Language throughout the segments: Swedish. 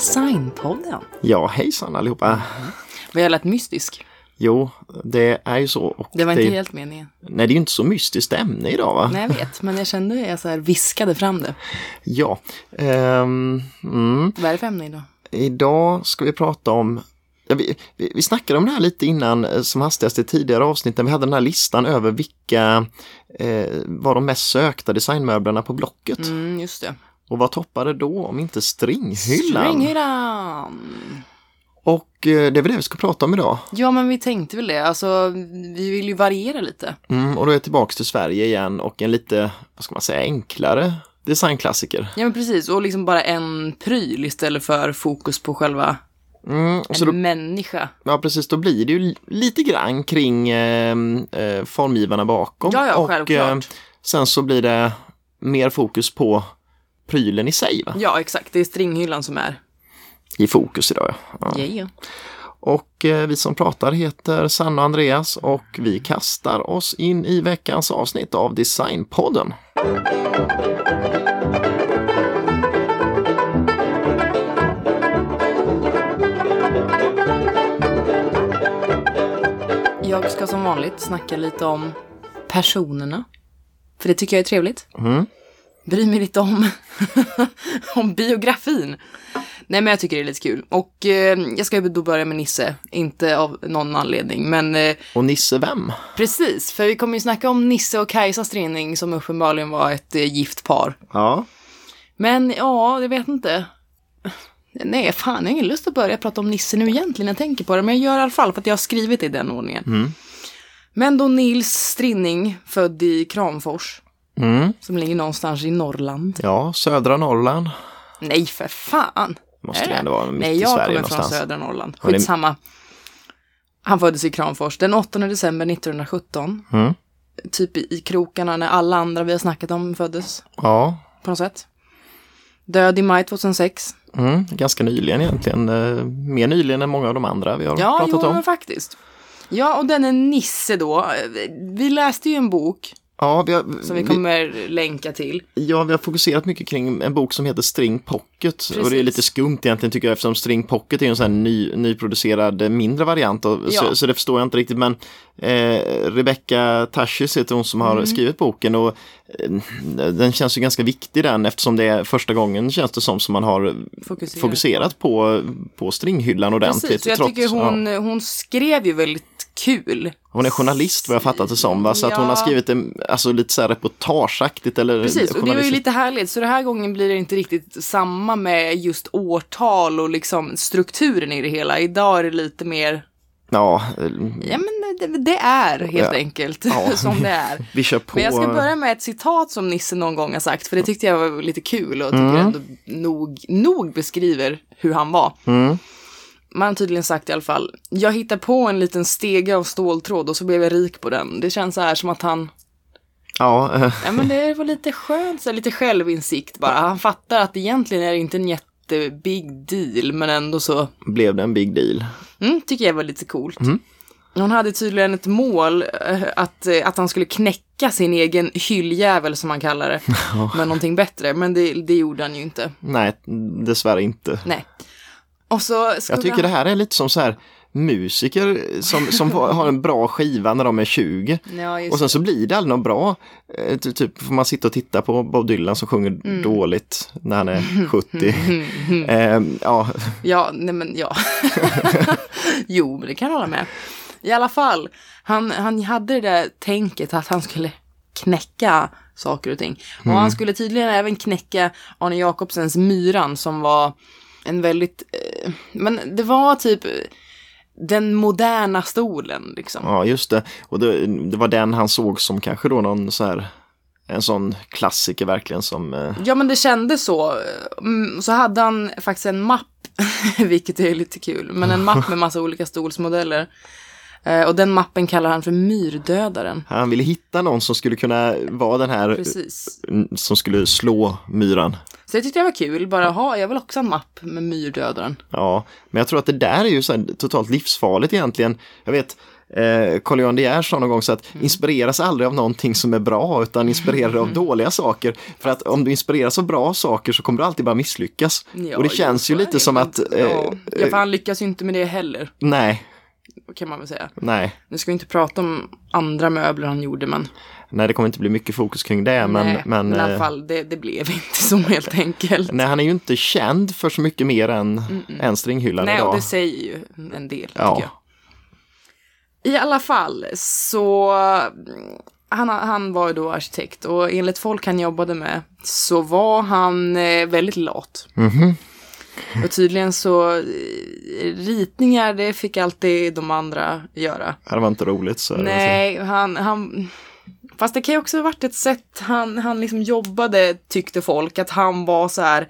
Designpodden. Ja, hejsan allihopa. Var jag lät mystisk? Jo, det är ju så. Och Det var inte helt meningen. Nej, det är ju inte så mystiskt ämne idag va? Nej, jag vet, men jag kände att jag så här viskade fram det. Ja. ehm, mm. Vad är det för ämne idag? Idag ska vi prata om Ja, vi, vi, vi snackade om det här lite innan eh, som hastigast i tidigare avsnitt när vi hade den här listan över vilka eh, var de mest sökta designmöblerna på Blocket. Mm, just det. Och vad toppade då om inte stringhyllan? Stringhyllan! Och eh, det är väl det vi ska prata om idag. Ja, men vi tänkte väl det. Alltså, vi vill ju variera lite. Mm, och då är jag tillbaks till Sverige igen och en lite, vad ska man säga, enklare designklassiker. Ja, men precis. Och liksom bara en pryl istället för fokus på själva Mm, en då, människa. ja, precis, då blir det ju lite grann kring eh, eh, formgivarna bakom. Ja, ja, och självklart. sen så blir det mer fokus på prylen i sig va? Ja, exakt. Det är stringhyllan som är. i fokus idag. Ja. Yeah. Och eh, vi som pratar heter Sanna och Andreas och vi kastar oss in i veckans avsnitt av Designpodden. Jag ska som vanligt snacka lite om personerna. För det tycker jag är trevligt. Mm. Bryr mig lite om, om biografin. Nej men jag tycker det är lite kul. Och eh, jag ska då börja med Nisse. Inte av någon anledning. Men eh, Och Nisse vem? precis, för vi kommer ju snacka om Nisse och Kajsa Strinning som uppenbarligen var ett eh, gift par. Ja, Men ja, jag vet inte. Nej, fan, jag har ingen lust att börja prata om Nisse nu egentligen, jag tänker på det. Men jag gör i alla fall för att jag har skrivit det i den ordningen. Men då Nils Strinning, född i Kramfors, mm. som ligger någonstans i Norrland. ja södra Norrland. Nej, för fan! Måste det ändå vara mitt Nej, i jag Sverige kommer någonstans. från södra Norrland. Ja, Skitsamma. Han föddes i Kramfors den 8 december 1917. Mm. Typ i, i krokarna när alla andra vi har snackat om föddes, Ja, på något sätt. Död i maj 2006. mm. ganska nyligen egentligen. Eh, mer nyligen än många av de andra vi har Ja, pratat jo, om. men faktiskt. Ja, och den är Nisse då. Vi läste ju en bok Ja vi, har, som vi kommer länka till. ja, vi har fokuserat mycket kring en bok som heter String Pocket. Och det är Precis. lite skumt egentligen tycker jag eftersom String Pocket är en sån här ny, nyproducerad eh, mindre variant. Och, Ja. så, så det förstår jag inte riktigt. Men eh, Rebecca Tashis heter hon som har Mm. skrivit boken. Och eh, Den känns ju ganska viktig den eftersom det är första gången känns det som som man har Fokuserat. fokuserat på, på stringhyllan ordentligt. Precis, och jag trots- tycker hon, ja. hon skrev ju väldigt kul. Hon är journalist vad jag fattat det som, va? så att hon har Ja. skrivit det alltså, lite så här reportageaktigt. Eller Precis, och det var ju lite härligt. Så den här gången blir det inte riktigt samma med just årtal och liksom strukturen i det hela. Idag är det lite mer, Ja, ja men det, det är helt Ja. enkelt Ja. som det är. vi kör på. Men jag ska börja med ett citat som Nisse någon gång har sagt, för det tyckte jag var lite kul och tycker ändå nog, nog beskriver hur han var. Mm. Man har tydligen sagt i alla fall, jag hittar på en liten stege av ståltråd och så blev jag rik på den. Det känns så här som att han, Ja, ja men det var lite skönt, så här, lite självinsikt bara. Han fattar att egentligen är det inte en jättebig deal, men ändå så, blev det en big deal. mm, tycker jag var lite coolt. Hon hade tydligen ett mål eh, att, eh, att han skulle knäcka sin egen hylljävel som han kallar det. Med någonting bättre, men det, det gjorde han ju inte. Nej, dessvärre inte. Nej. Och så Jag tycker det här är lite som så här musiker som, som har en bra skiva när de är 20. Ja, Och sen så blir det aldrig något bra. Eh, ty- Typ får man sitta och titta på Bob Dylan som sjunger Mm. dåligt när han är 70. eh, ja, Ja, nej men ja. jo, men det kan jag hålla med. I alla fall, han, han hade det där tänket att han skulle knäcka saker och ting. Och han skulle tydligen även knäcka Arne Jacobsens Myran som var en väldigt, eh, men det var typ den moderna stolen liksom. ja, just det. Och det, det var den han såg som kanske då någon så här en sån klassiker verkligen som eh, Ja men det kändes så. Mm, Så hade han faktiskt en mapp, vilket är lite kul, men en mapp med massa olika stolsmodeller. Eh, Och den mappen kallar han för myrdödaren. han ville hitta någon som skulle kunna vara den här Precis. som skulle slå myran. Så det tyckte jag var kul, bara ha, jag vill också ha en mapp med myrdödaren. Ja, men jag tror att det där är ju så totalt livsfarligt egentligen. Jag vet, Eh, Carl Johan De Geer sa någon gång så att inspireras aldrig av någonting som är bra utan inspirerad av dåliga saker. För att om du inspireras av bra saker så kommer du alltid bara misslyckas. Ja, och det känns ju lite som att, eh, ja. ja, för han lyckas ju inte med det heller, nej, kan man väl säga. nej, Nu ska vi inte prata om andra möbler han gjorde, men, nej det kommer inte bli mycket fokus kring det. Men, nej, men, men i alla eh, fall, det, det blev inte så helt enkelt. nej, han är ju inte känd för så mycket mer än, än stringhyllan Nej, idag. och det säger ju en del, tycker Ja. jag. I alla fall, så mm, han, han var ju då arkitekt och enligt folk han jobbade med så var han eh, väldigt lat. Mhm. Och tydligen så eh, ritningar, det fick alltid de andra göra. Det var inte roligt. Så Nej, han, han... Fast det kan ju också ha varit ett sätt han, han liksom jobbade, tyckte folk, att han var så här...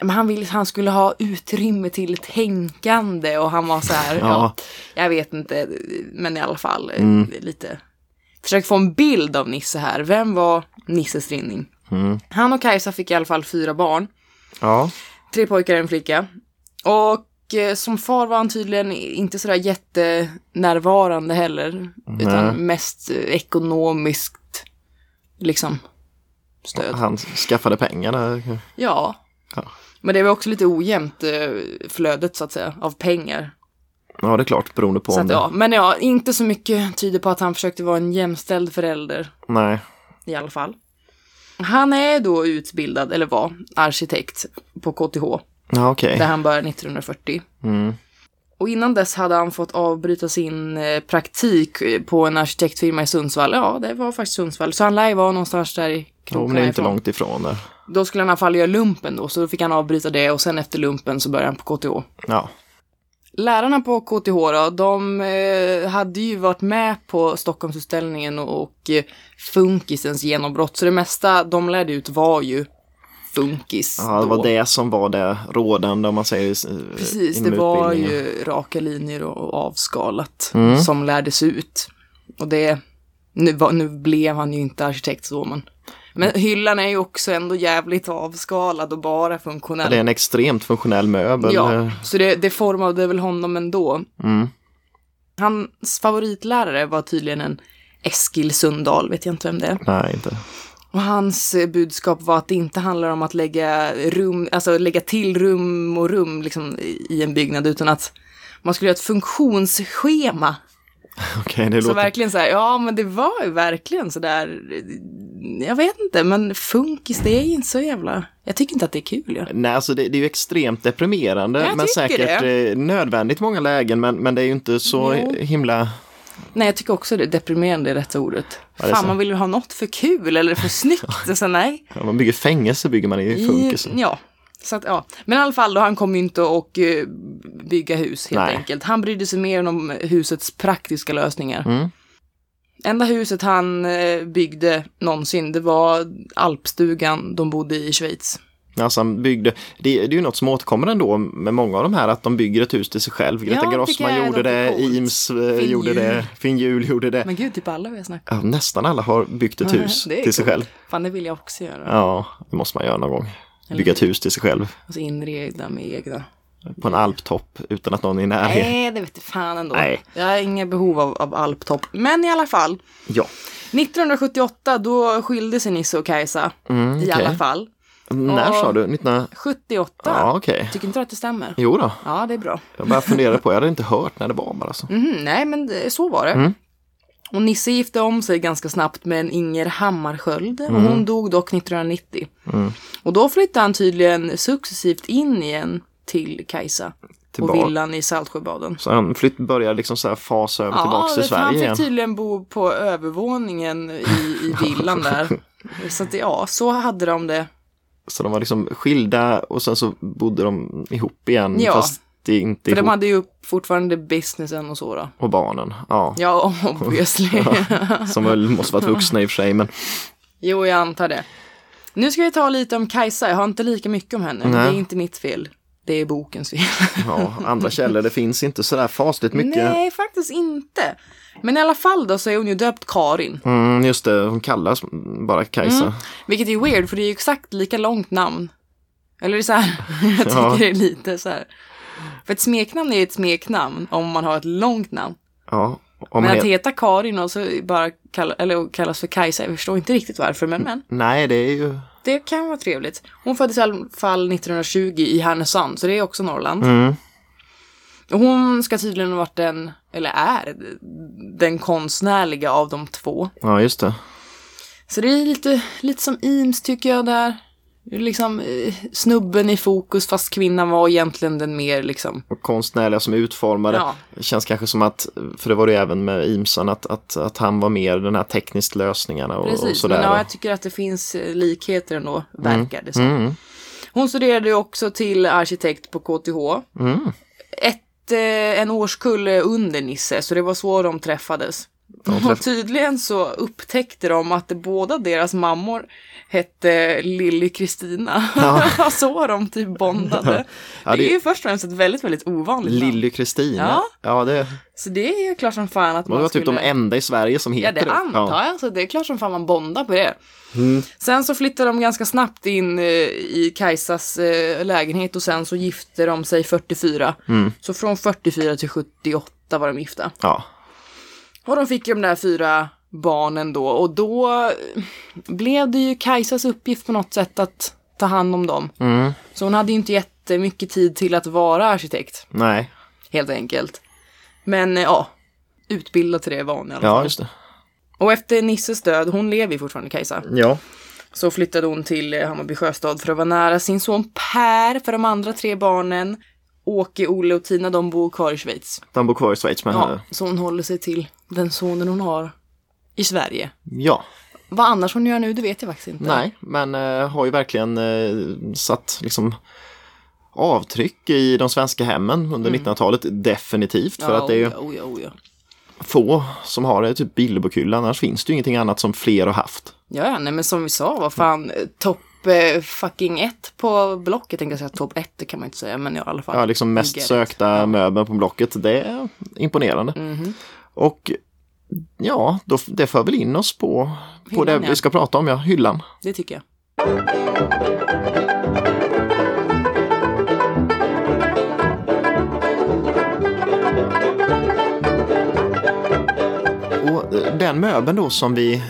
Men han ville han skulle ha utrymme till tänkande och han var så här, ja. Ja. jag vet inte, men i alla fall eh, lite. Försök få en bild av Nisse här. Vem var Nisse Strinning? Mm. Han och Kajsa fick i alla fall fyra barn. Ja, Tre pojkar och en flicka. Och eh, som far var han tydligen inte sådär jättenärvarande heller. Utan Nej. mest eh, ekonomiskt, liksom, stöd. han skaffade pengarna. Ja. Ja. Men det var också lite ojämnt eh, flödet så att säga, av pengar. Ja, det är klart, beroende på Så om att, det... ja, men ja, inte så mycket tyder på att han försökte vara en jämställd förälder Nej, i alla fall. Han är då utbildad, eller var, arkitekt på KTH, ja okej. där han började 1940. Mm. Och innan dess hade han fått avbryta sin eh, praktik eh, på en arkitektfirma i Sundsvall. Ja, det var faktiskt Sundsvall. Så han lär ju vara någonstans där i krokarna men det är inte ifrån. långt ifrån där. Då skulle han i alla fall göra lumpen då, så då fick han avbryta det och sen efter lumpen så började han på KTH. Ja, Lärarna på KTH då, de eh, hade ju varit med på Stockholmsutställningen och, eh, funkisens genombrott. Så det mesta de lärde ut var ju funkis. ja det då. var det som var det rådande om man säger i- Precis, det var ju raka linjer och avskalat Mm. som lärdes ut. Och det, nu, nu blev han ju inte arkitekt så men. Men hyllan är ju också ändå jävligt avskalad och bara funktionell. Det är en extremt funktionell möbel. Ja, så det, det formade väl honom ändå. Mm. Hans favoritlärare var tydligen en Eskil Sundahl, vet jag inte vem det är. Nej, inte. Och hans eh, budskap var att det inte handlar om att lägga rum, alltså lägga till rum och rum liksom i en byggnad, utan att man skulle göra ett funktionsschema. Okej, det Så låter... verkligen så här, ja men det var ju verkligen så där, jag vet inte, men funkis det är inte så jävla, jag tycker inte att det är kul. Ja. Nej, alltså det, det är ju extremt deprimerande, Jag men säkert det. eh, nödvändigt många lägen, men, men det är ju inte så Jo. himla... Nej, jag tycker också det, deprimerande är rätta ordet. Ja, Fan, man vill ju ha något för kul eller för snyggt. Så nej. Ja, man bygger fängelse bygger man i funkis. Ja. Så att, ja. Men i alla fall då, han kom ju inte att eh, bygga hus helt Nej. enkelt. Han brydde sig mer om husets praktiska lösningar. Mm. Enda huset han eh, byggde någonsin, det var alpstugan de bodde i i Schweiz. Alltså han byggde, det, det är ju något som återkommer ändå med många av de här att de bygger ett hus till sig själv. Greta Ja, Grossman gjorde det, coolt. Eames eh, Finn gjorde Hjul. det, Finn Hjul gjorde det. Men gud, typ alla vi har Ja, nästan alla har byggt ett Ja, hus till sig coolt. själv. Fan, det vill jag också göra. Ja, det måste man göra någon gång. Bygga ett hus till sig själv Alltså inreda med egna. På en alptopp utan att någon är i närheten. Nej, det vet fan ändå. Nej. Jag har inga behov av, av alptopp. Men i alla fall. Ja, 1978 då skilde sig Nisse och Kajsa. mm, I okej. alla fall. När Och- sa du? 19... 78. Ja, okej. Tycker inte du att det stämmer? Jo då, Ja, det är bra. jag bara funderade på, jag hade inte hört när det var bara så. Mhm, nej, men det, så var det. Mm. Och Nisse gifte om sig ganska snabbt med en Inger Hammarskjöld. Och Mm. hon dog dock 1990. Och då flyttade han tydligen successivt in igen till Kajsa. Tillbaka. villan i Saltsjöbaden. Så han flytt, började liksom så här fasa över tillbaks till vet du, han Sverige fick igen. tydligen bo på övervåningen i, i villan där. Så att, ja, så hade de det. Så de var liksom skilda och sen så bodde de ihop igen Ja. fast det inte För ihop. de hade ju fortfarande businessen och så då. Och barnen, ja. Ja, obviously. Som väl måste varit vuxna i och för sig men jo, jag antar det. Nu ska vi ta lite om Kajsa. Jag har inte lika mycket om henne. Nej. det är inte mitt fel. Det är bokens fel. ja, andra källor det finns inte sådär fasligt mycket. Nej, faktiskt inte. Men i alla fall då så är hon ju döpt Karin. Mm, just det, hon kallas bara Kajsa. Mm. Vilket är weird för det är ju exakt lika långt namn. Eller det är så här, jag tycker Ja. det är lite så här. För ett smeknamn är ju ett smeknamn om man har ett långt namn. Ja, Men att är, heta Karin och så bara kalla, eller kallas för Kajsa, jag förstår inte riktigt varför, men, men nej, det är ju... det kan vara trevligt. Hon föddes i alla fall 1920 i Härnösand, så det är också Norrland. Mm, Och hon ska tydligen ha varit den, eller är, den konstnärliga av de två. ja, just det. Så det är lite, lite som Eames tycker jag där. Liksom eh, snubben i fokus fast kvinnan var egentligen den mer liksom. Och konstnärliga som utformade. Ja. Det känns kanske som att, för det var det även med Imsan, att, att, att han var mer den här tekniskt lösningarna och, och Precis, sådär. men ja, jag tycker att det finns eh, likheter ändå, verkar det som. Mm, Hon studerade också till arkitekt på KTH. mm. Ett, eh, en årskull under Nisse, så det var så de träffades. Och tydligen så upptäckte de att båda deras mammor hette Lilly Kristina. Ja. så de typ bondade. Ja, det det- är ju först och främst ett väldigt, väldigt ovanligt namn. Lilly Kristina. Ja. Ja, det, Så det är ju klart som fan att det man var typ skulle... de enda i Sverige som Ja, heter det antar jag. Så det är klart som fan man bondar på det. Mm. Sen så flyttade de ganska snabbt in eh, i Kajsas eh, lägenhet och sen så gifte de sig 44. Mm. Så från 44 till 78 var de gifta. Ja, Och de fick ju de där fyra barnen då och då eh, blev det ju Kajsas uppgift på något sätt att ta hand om dem. mm. Så hon hade ju inte jättemycket tid till att vara arkitekt, nej, helt enkelt. Men eh, ja, utbildad till det var hon i alla ja fall. just det. Och efter Nisses död, hon lever ju fortfarande Kajsa, Ja, så flyttade hon till eh, Hammarby sjöstad för att vara nära sin son Per, för de andra tre barnen. Åke, Olle och Tina, de bor kvar i Schweiz. de bor kvar i Schweiz. Men, Ja, så hon håller sig till den sonen hon har i Sverige. ja. Vad annars hon gör nu, det vet jag faktiskt inte. Nej, men eh, har ju verkligen eh, satt liksom avtryck i de svenska hemmen under 1900-talet definitivt. För Mm. Ja, att det är ju oh ja, oh ja, oh få som har det, typ Bilderbokylla, annars finns det ju ingenting annat som fler har haft. Ja, nej men som vi sa, vad fan, eh, topp eh, fucking ett på Blocket, tänkte jag säga topp ett, det kan man inte säga, men i alla fall. Ja, liksom mest it. sökta möbeln på Blocket, det är imponerande. Mhm. Och ja, då, det för väl in oss på, på Hyllan, det ja. vi ska prata om, ja, hyllan. Det tycker jag. Och eh, den möbeln då som vi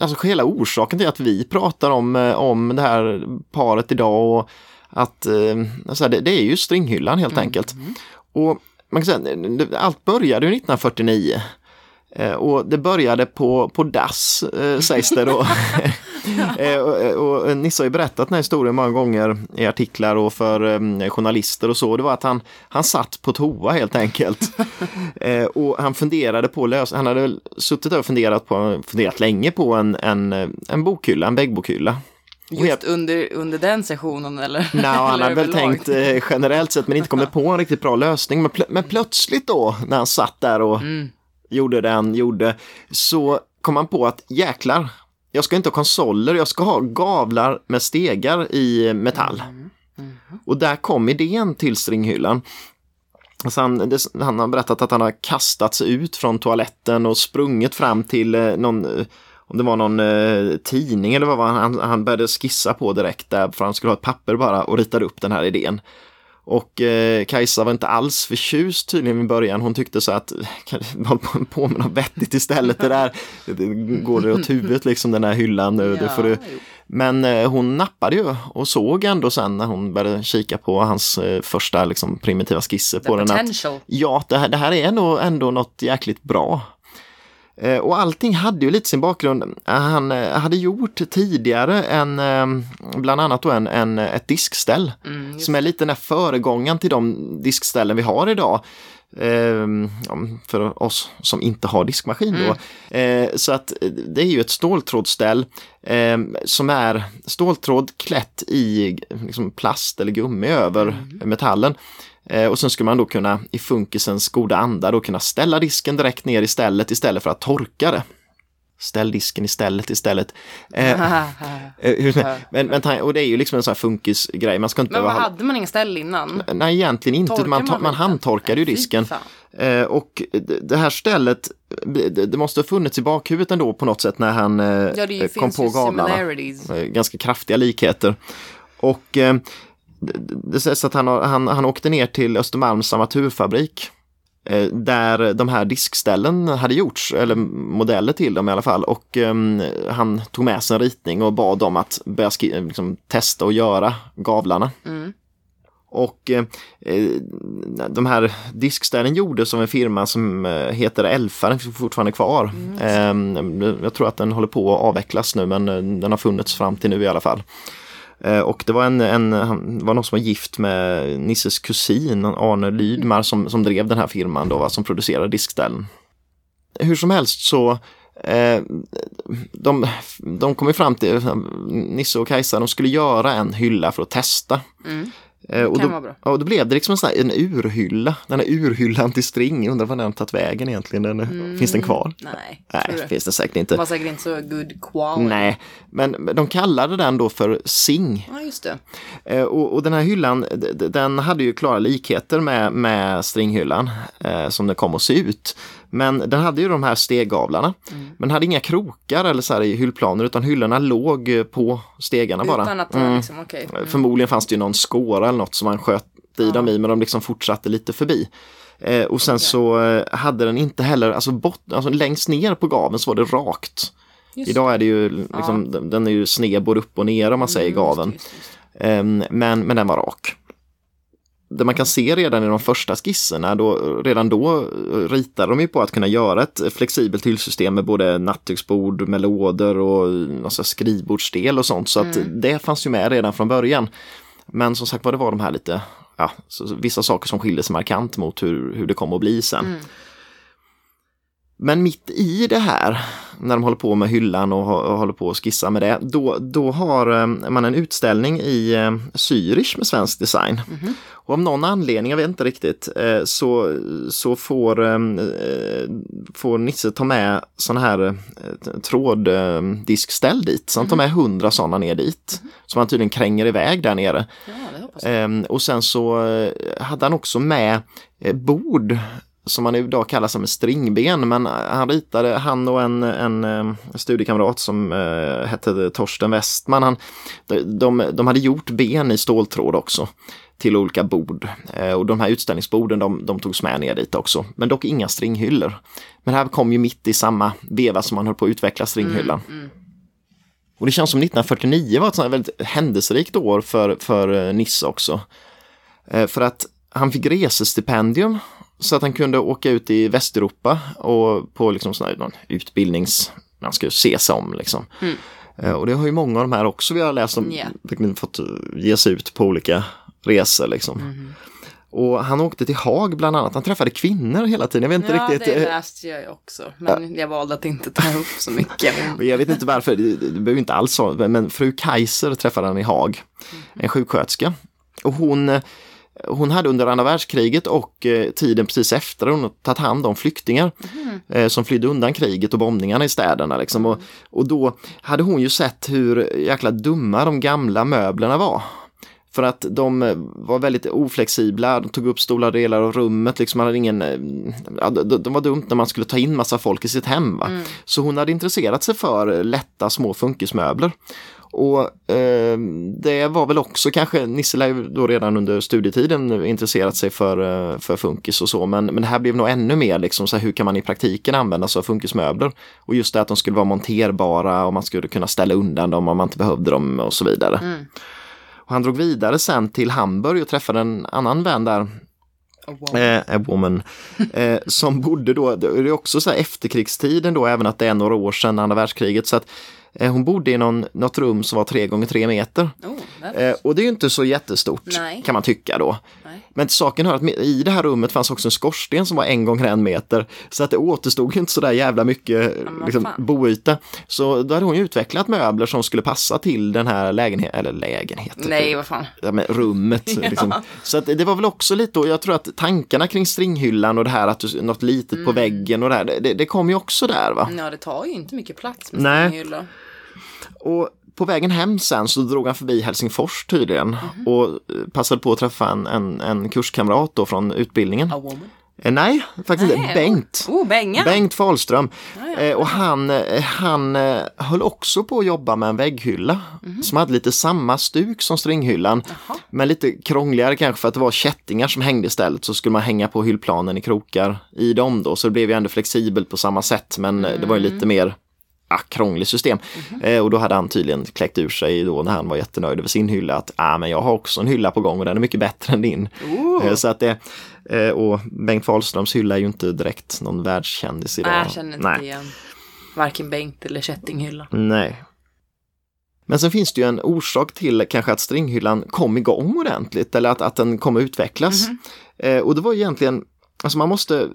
Alltså hela orsaken till att vi pratar om, eh, om det här paret idag och att alltså det, det är ju stringhyllan helt enkelt. Och man kan säga, allt började ju 1949. Eh, Och det började på, på dass eh, sägs det då. Eh, och, och Nisse har ju berättat den här historien många gånger i artiklar och för journalister och så. Det var att han, han satt på toa helt enkelt. och han funderade på lös han hade suttit och funderat, på, funderat länge på en, en, en bokhylla, en väggbokhylla. Just under, under den sessionen eller? Nej, han eller hade väl tänkt eh, generellt sett men inte kommit på en riktigt bra lösning. Men, plö- men plötsligt då när han satt där och Mm. Gjorde det han gjorde så kom han på att jäklar, jag ska inte ha konsoler, jag ska ha gavlar med stegar i metall. Och där kom idén till stringhyllan. Alltså han, det, han har berättat att han har kastats ut från toaletten och sprungit fram till eh, någon, eh, om det var någon eh, tidning eller vad var han, han, han började skissa på direkt där för han skulle ha ett papper bara och ritade upp den här idén. Och eh, Kajsa var inte alls förtjust tydligen i början. Hon tyckte så att du hålla på, på med något vettigt istället. Det där det går det åt huvudet liksom den här hyllan. nu. får du. Men eh, hon nappade ju och såg ändå sen när hon började kika på hans eh, första liksom, primitiva skisser The på den att potential. ja, det här, det här är nog ändå något jäkligt bra. Eh, Och allting hade ju lite sin bakgrund. Han eh, hade gjort tidigare en, eh, bland annat då en, en, ett diskställ Mm, som är lite den här föregångaren till de diskställen vi har idag. Eh, ja, för oss som inte har diskmaskin då. Eh, så att eh, det är ju ett ståltrådställ eh, som är ståltråd klätt i liksom, plast eller gummi över metallen. Eh, och sen skulle man då kunna i funkisens goda anda då kunna ställa disken direkt ner i stället istället för att torka det. Ställ disken istället istället. Eh, eh, men, men, och det är ju liksom en sån här funkisgrej. Man ska inte Men vad hade man ingen ställ innan? Nej, egentligen inte. Torkar Man, man man handtorkade ju disken. och det här stället, det, måste ha funnits i bakhuvudet ändå på något sätt när han Ja, kom på gavlarna. Ganska kraftiga likheter. Och eh, det, sägs att han, han, han åkte ner till Östermalms armaturfabrik eh, där de här diskställen hade gjorts, eller modeller till dem i alla fall. Och um, han tog med sig en ritning och bad dem att börja liksom, testa och göra gavlarna. Mm. Och eh, de här diskställen gjordes av en firma som eh, heter Elfa, den finns fortfarande kvar. Mm. Eh, jag tror att den håller på att avvecklas nu men eh, den har funnits fram till nu i alla fall. Eh, och det var, en, en, var någon som var gift med Nisses kusin, Arne Lydmar, som, som drev den här firman då, va, som producerade diskställen. Hur som helst så eh, de, de kom fram till, Nisse och Kajsa, de skulle göra en hylla för att testa. Mm. Eh, och, Kan då, och då blev det liksom en, sån här, en urhylla. Den här urhyllan till string, undrar var den tagit vägen egentligen. Den, Finns den kvar? Nej, Nej, finns den säkert Det inte. var säkert inte så good quality. Nej, men de kallade den då för Sing. Ja, just det. Eh, och, och den här hyllan, den hade ju klara likheter med, med stringhyllan eh, som den kom att se ut. Men den hade ju de här steggavlarna. Mm. Men hade inga krokar eller så här i hyllplaner utan hyllorna låg eh, på stegarna bara. Utan att var Mm. liksom, okej. Mm. Förmodligen fanns det ju någon skåra eller något som man sköt i dem i men de liksom fortsatte lite förbi. Eh, och sen så eh, hade den inte heller, alltså, bot, alltså längst ner på gaven så var det rakt. Just Idag är det ju liksom, den- den är ju sned både upp och ner om man säger Mm, gaven. just just. Ehm, men, men den var rak. Det man kan se redan i de första skisserna, då, redan då eh, ritade de ju på att kunna göra ett flexibelt hyllsystem med både nattduksbord med lådor och alltså, skrivbordsdel och sånt. Så att det fanns ju med redan från början. Men som sagt var, det var de här lite, ja, vissa saker som skilde sig markant mot hur, hur det kom att bli sen. Mm. Men mitt i det här, när de håller på med hyllan och, hå- och håller på att skissa med det, då, då har eh, man en utställning i eh, Zürich med svensk design. Och av någon anledning, jag vet inte riktigt, eh, så, så får, får Nisse ta med sådana här tråddiskställ dit. Så han tar med hundra sådana ner dit. Som han tydligen kränger iväg där nere. Ja. Ehm, och sen så hade han också med bord som man idag kallar som en stringben, men han ritade, han och en, en, eh, studiekamrat som eh, hette Torsten Westman, han, de, de, de hade gjort ben i ståltråd också till olika bord. Eh, och de här utställningsborden de, de togs med ner dit också, men dock inga stringhyllor. Men det här kom ju mitt i samma veva som man höll på att utveckla stringhyllan. Och det känns som 1949 var ett sånt väldigt händelserikt år för, för eh, Nisse också. Eh, För att han fick resestipendium så att han kunde åka ut i Västeuropa och på liksom sån här, någon utbildnings... Man ska se sig om liksom. Eh, Och det har ju många av de här också vi har läst om, Ja. verkligen fått eh, ge sig ut på olika resor liksom. Och han åkte till Haag bland annat, han träffade kvinnor hela tiden, jag vet inte Ja, riktigt. det eh, läste jag ju också. Men jag valde att inte ta upp så mycket. Jag vet inte varför, det, det behöver inte alls vara, men fru Kaiser träffade han i Haag, en sjuksköterska. Och hon, hon hade under andra världskriget och eh, tiden precis efter hon tagit hand om flyktingar eh, som flydde undan kriget och bombningarna i städerna. Liksom. Och, och då hade hon ju sett hur jäkla dumma de gamla möblerna var. För att de eh, var väldigt oflexibla, de tog upp stora delar av rummet, liksom hade ingen, ja, de, de var dumt när man skulle ta in massa folk i sitt hem. Va? Så hon hade intresserat sig för lätta små funkismöbler. Och eh, det var väl också kanske, Nisse lär ju då redan under studietiden intresserat sig för, eh, för funkis och så, men, men det här blev nog ännu mer liksom så här, hur kan man i praktiken använda sig av funkismöbler? Och just det att de skulle vara monterbara och man skulle kunna ställa undan dem om man inte behövde dem och så vidare. Och han drog vidare sen till Hamburg och träffade en annan vän där, Wow. eh, a woman, eh, som bodde då, det är också så här efterkrigstiden då, även att det är några år sedan andra världskriget, så att hon bodde i någon, något rum som var tre gånger tre meter. Oh. Eh, och det är ju inte så jättestort Nej. kan man tycka då. Nej. Men saken hör att i det här rummet fanns också en skorsten som var en gånger en meter. Så att det återstod inte så där jävla mycket liksom, boyta. Så då hade hon utvecklat möbler som skulle passa till den här lägenheten, eller lägenheten. Nej, vad fan. Ja, men rummet. Liksom. Så att det var väl också lite, och jag tror att tankarna kring stringhyllan och det här att du, något litet Mm. på väggen och det här, det, det kom ju också där va. Ja, det tar ju inte mycket plats med Nej. stringhyllor. Och på vägen hem sen så drog han förbi Helsingfors tydligen och eh, passade på att träffa en, en, en kurskamrat då från utbildningen. Eh, nej, faktiskt inte. Bengt. Oh, Benga! Bengt Fahlström. Ja, ja. Eh, och han, han höll också på att jobba med en vägghylla som hade lite samma stuk som stringhyllan. Jaha. Men lite krångligare kanske för att det var kättingar som hängde istället så skulle man hänga på hyllplanen i krokar i dem då så det blev ju ändå flexibelt på samma sätt men eh, det var ju lite mer ah, krångligt system. Eh, och då hade han tydligen kläckt ur sig då när han var jättenöjd över sin hylla att ah, men jag har också en hylla på gång och den är mycket bättre än din. Oh. Eh, så att det, eh, och Bengt Fahlströms hylla är ju inte direkt någon världskändis idag. Nej, jag känner inte igen varken Bengt eller kättinghylla. Nej. Men sen finns det ju en orsak till kanske att stringhyllan kom igång ordentligt eller att, att den kom att utvecklas. Eh, och det var egentligen, alltså man måste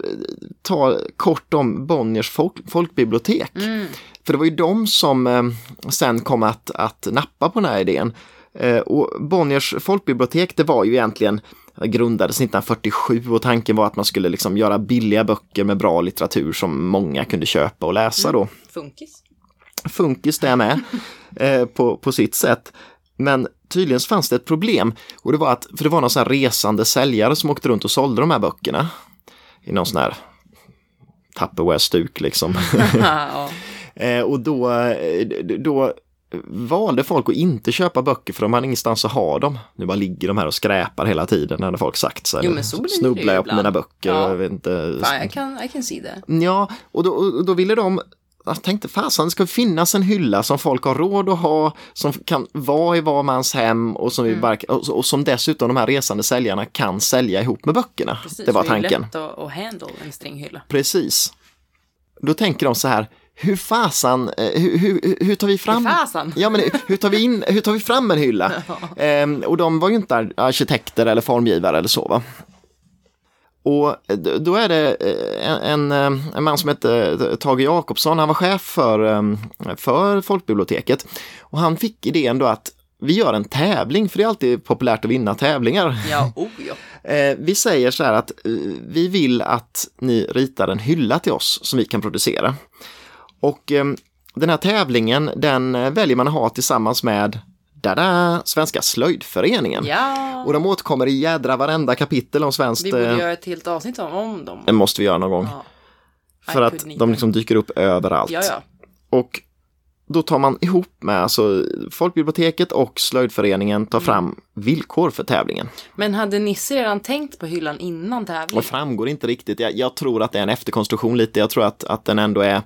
ta kort om Bonniers folk, folkbibliotek. Mm. För det var ju de som eh, sen kom att, att nappa på den här idén. Eh, och Bonniers folkbibliotek det var ju egentligen det grundades 1947 och tanken var att man skulle liksom göra billiga böcker med bra litteratur som många kunde köpa och läsa då Funkis. funkis det med eh, på, på sitt sätt. Men tydligen fanns det ett problem och det var att, för det var någon sån här resande säljare som åkte runt och sålde de här böckerna i någon sån här Tupperware-stuk liksom. eh, och då, eh, då valde folk att inte köpa böcker för de hade ingenstans att ha dem. Nu bara ligger de här och skräpar hela tiden hade folk sagt. Så Jo, men så blir det Snubblar jag på mina böcker Ja. och jag vet inte. Fan, I can, I can see that. Ja, och då, och då ville de jag tänkte fasen, det ska finnas en hylla som folk har råd att ha, som kan vara i var mans hem och som, Mm. bara, och, och som dessutom de här resande säljarna kan sälja ihop med böckerna. Precis, det var för är ju tanken. lätt att, att handle en stringhylla. Precis. Då tänker de så här, hur fasan, eh, hur, hur, hur tar vi fram... Fasan! Ja, men hur tar vi, in, hur tar vi fram en hylla? Ehm, och de var ju inte ar- arkitekter eller formgivare eller så. Va? Och d- då är det eh, en, en, eh, man som heter Tage Jakobsson, han var chef för, eh, för folkbiblioteket. Och han fick idén då att vi gör en tävling, för det är alltid populärt att vinna tävlingar. Ja, oh ja. Eh, vi säger så här att eh, vi vill att ni ritar en hylla till oss som vi kan producera. Och eh, den här tävlingen den eh, väljer man att ha tillsammans med Dada, Svenska slöjdföreningen. Ja, Och de återkommer i jädra varenda kapitel om svenskt. vi borde eh, göra ett helt avsnitt om, om dem. Det måste vi göra någon gång. Ja. För att de liksom dyker upp överallt. Ja, ja. Och då tar man ihop med alltså Folkbiblioteket och Slöjdföreningen tar fram villkor för tävlingen. Men hade Nisse redan tänkt på hyllan innan Det tävlingen? framgår inte riktigt. Jag, jag tror att det är en efterkonstruktion lite. Jag tror att, att den ändå är...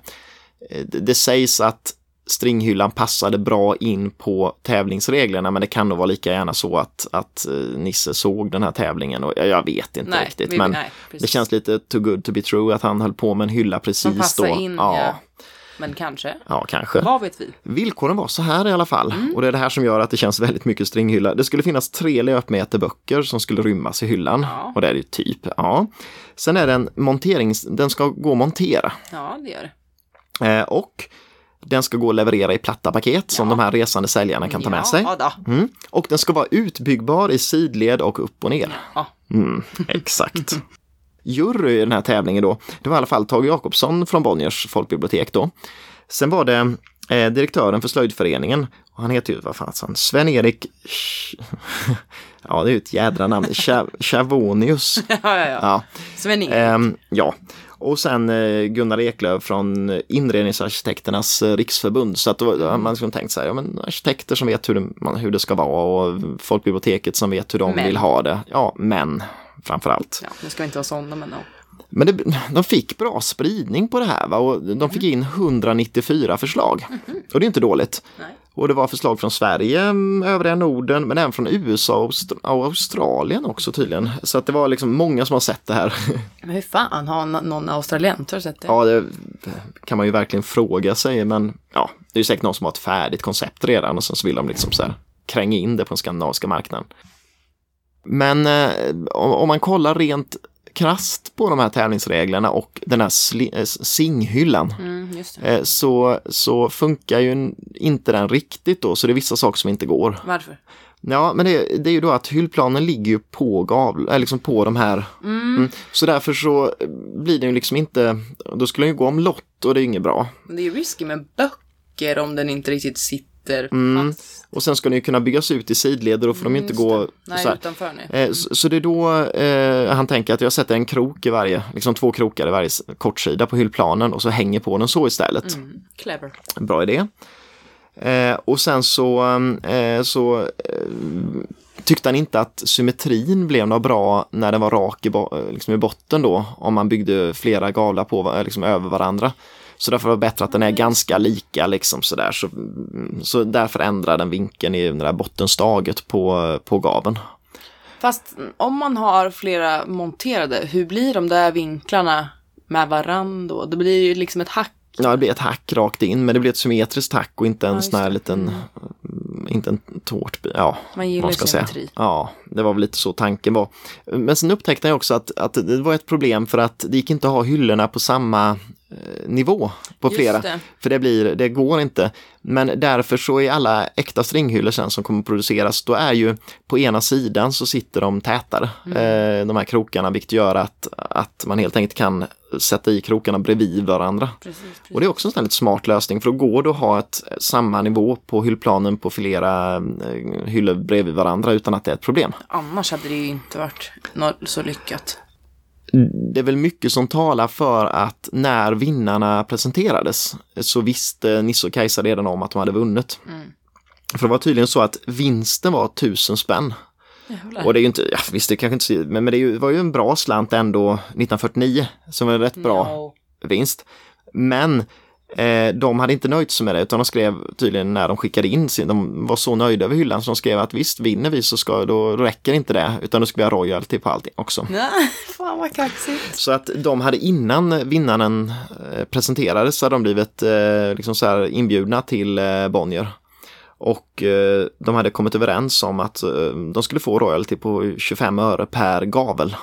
eh, Det, sägs att stringhyllan passade bra in på tävlingsreglerna men det kan nog vara lika gärna så att, att eh, Nisse såg den här tävlingen och jag, vet inte Nej, riktigt. vi- men nej, det känns lite too good to be true att han höll på med en hylla precis då. in, ja, ja. Men kanske. ja, kanske. Vad vet vi? Villkoren var så här i alla fall Mm. och det är det här som gör att det känns väldigt mycket stringhylla. Det skulle finnas tre löpmeter böcker som skulle rymmas i hyllan Ja. och det är det ju typ. Ja. Sen är det en monterings, den ska gå att montera Ja, det gör det. Eh, och den ska gå att leverera i platta paket som Ja. de här resande säljarna kan ta med sig. Mm. Och den ska vara utbyggbar i sidled och upp och ner. Mm, exakt. Jury i den här tävlingen då, det var i alla fall Tage Jakobsson från Bonniers folkbibliotek då. Sen var det eh, direktören för slöjdföreningen, och han heter ju, vad fan han, Sven-Erik, ja det är ju ett jädra namn, Cha- Chavonius. ja, ja, ja. Ja. Sven-Ingvar. Ehm, ja, och sen eh, Gunnar Eklöf från Inredningsarkitekternas eh, riksförbund. Så att har man liksom tänkt så här, ja, men arkitekter som vet hur det, hur det ska vara och folkbiblioteket som vet hur de Men. vill ha det. Ja, men framför allt. Ja, nu ska vi inte vara sådana, men ja. Men det, de fick bra spridning på det här va? och de fick in 194 förslag. Och det är inte dåligt. Nej. Och det var förslag från Sverige, mm, övriga Norden, men även från USA och Aust- och Australien också tydligen. Så att det var liksom många som har sett det här. Men hur fan har någon australiensare sett det? Ja, det kan man ju verkligen fråga sig, men ja, det är ju säkert någon som har ett färdigt koncept redan och sen så vill de liksom så här kränga in det på den skandinaviska marknaden. Men eh, om man kollar rent krasst på de här tävlingsreglerna och den här eh, singhyllan Mm, eh, så, så funkar ju inte den riktigt då, så det är vissa saker som inte går. Varför? Ja, men det, det är ju då att hyllplanen ligger ju på gavel, eller liksom på de här. Mm. Så därför så blir det ju liksom inte, då skulle den ju gå omlott och det är ju inget bra. Men det är ju risky med böcker om den inte riktigt sitter Mm. fast. Och sen ska den ju kunna byggas ut i sidled, då får de ju inte Mm, gå. Nej, så utanför nej. Eh, Så, så det är då eh, han tänker att jag sätter en krok i varje, liksom två krokar i varje kortsida på hyllplanen och så hänger på den så istället. Mm, clever. Bra idé. Eh, och sen så, eh, så eh, tyckte han inte att symmetrin blev något bra när den var rak i, bo- eh, liksom i botten då, om man byggde flera gavlar på, liksom över varandra. Så därför var det bättre att den är ganska lika liksom sådär. Så, så därför ändrar den vinkeln i det där bottenstaget på, på gaveln. Fast om man har flera monterade, hur blir de där vinklarna med varandra? då? Det blir ju liksom ett hack. Ja, det blir ett hack rakt in, men det blir ett symmetriskt hack och inte en just sån här liten, inte en tårtbit, ja. Man gillar ska jag säga. symmetri. Ja, det var väl lite så tanken var. Men sen upptäckte jag också att, att det var ett problem för att det gick inte att ha hyllorna på samma eh, nivå på Just flera. det. För det, blir, det går inte. Men därför så är alla äkta stringhyllor sen som kommer att produceras, då är ju på ena sidan så sitter de tätare, Mm. eh, de här krokarna, vilket gör att, att man helt enkelt kan sätta i krokarna bredvid varandra. Precis, precis. Och det är också en sån lite smart lösning för då går det att ha ett, samma nivå på hyllplanen på flera eh, hyllor bredvid varandra utan att det är ett problem. Annars hade det ju inte varit så lyckat. Det är väl mycket som talar för att när vinnarna presenterades så visste Nisse och Kajsa redan om att de hade vunnit. För det var tydligen så att vinsten var tusen spänn. Jävlar. Och det är ju inte, ja, visst det kanske inte, men, men det ju, var ju en bra slant ändå 1949 som var en rätt bra No. vinst. Men eh, de hade inte nöjt sig med det utan de skrev tydligen när de skickade in sin, de var så nöjda över hyllan så de skrev att visst vinner vi så ska, då räcker inte det utan då ska vi ha royalty på allting också. Fan vad kaxigt. Så att de hade innan vinnaren eh, presenterades så hade de blivit eh, liksom så inbjudna till eh, Bonnier. Och eh, de hade kommit överens om att eh, de skulle få royalty på 25 öre per gavel.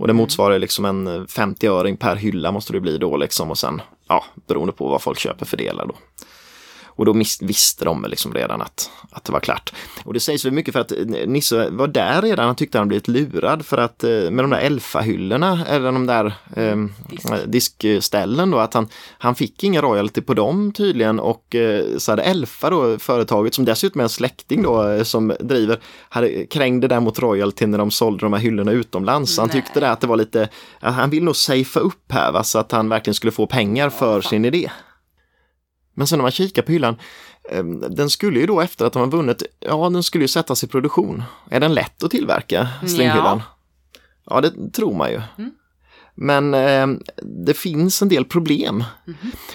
Och det motsvarar liksom en 50-öring per hylla måste det bli då liksom och sen, ja, beroende på vad folk köper fördelar då. Och då visste de liksom redan att, att det var klart. Och det sägs väl mycket för att Nisse var där redan, han tyckte han blivit lurad för att eh, med de där Elfa-hyllorna, eller de där eh, diskställen då, att han, han fick ingen royalty på dem tydligen och eh, så hade Elfa då, företaget som dessutom är en släkting då eh, som driver, hade krängde där mot royalty när de sålde de här hyllorna utomlands. Så han Nej. tyckte det att det var lite, han vill nog safea upp här va, så att han verkligen skulle få pengar för sin idé. Men sen när man kikar på hyllan, eh, den skulle ju då efter att de har vunnit, ja den skulle ju sättas i produktion. Är den lätt att tillverka, stringhyllan? Ja, det tror man ju. Men eh, det finns en del problem.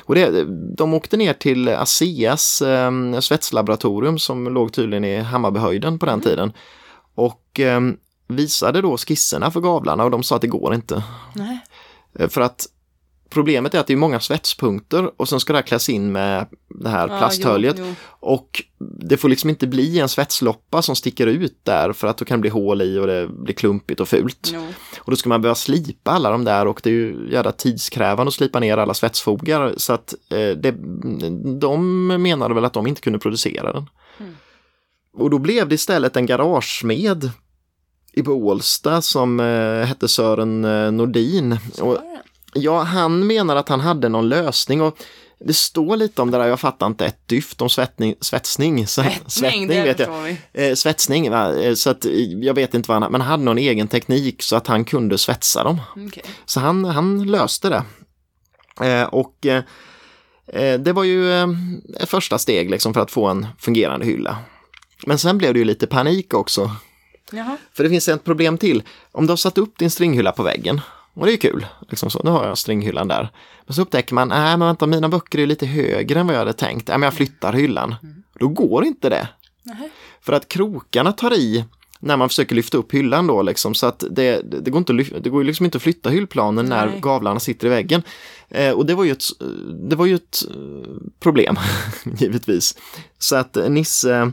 Och det, de åkte ner till ASEAs eh, svetslaboratorium som låg tydligen i Hammarbyhöjden på den tiden. Och eh, visade då skisserna för gavlarna och de sa att det går inte. Nej. Eh, För att problemet är att det är många svetspunkter och sen ska det här kläs in med det här Ja, plasthöljet. jo, jo. Och det får liksom inte bli en svetsloppa som sticker ut där för att då kan det bli hål i och det blir klumpigt och fult. Jo. Och då ska man behöva slipa alla de där och det är ju jävla tidskrävande att slipa ner alla svetsfogar så att eh, det, de menade väl att de inte kunde producera den. Och då blev det istället en garagesmed i Bålsta som eh, hette Sören eh, Nordin. Och, ja, han menar att han hade någon lösning och det står lite om det där, jag fattar inte ett dyft om svettning, svetsning. Så, Svettning, det vet jag. Eh, svetsning, va? Eh, så att eh, jag vet inte vad han men han hade någon egen teknik så att han kunde svetsa dem. Okej. Så han, han löste det. Eh, och eh, eh, det var ju ett första steg liksom för att få en fungerande hylla. Men sen blev det ju lite panik också. Jaha. För det finns ett problem till. Om du har satt upp din stringhylla på väggen, och det är kul, liksom så, nu har jag stringhyllan där. Men så upptäcker man, nej men vänta, mina böcker är lite högre än vad jag hade tänkt. Nej men jag flyttar hyllan. Då går inte det. Nej. För att krokarna tar i när man försöker lyfta upp hyllan då liksom så att det, det, går inte det går ju liksom inte att flytta hyllplanen när Nej. gavlarna sitter i väggen. Eh, och det var ju ett, det var ju ett eh, problem, givetvis. Så att eh, Nisse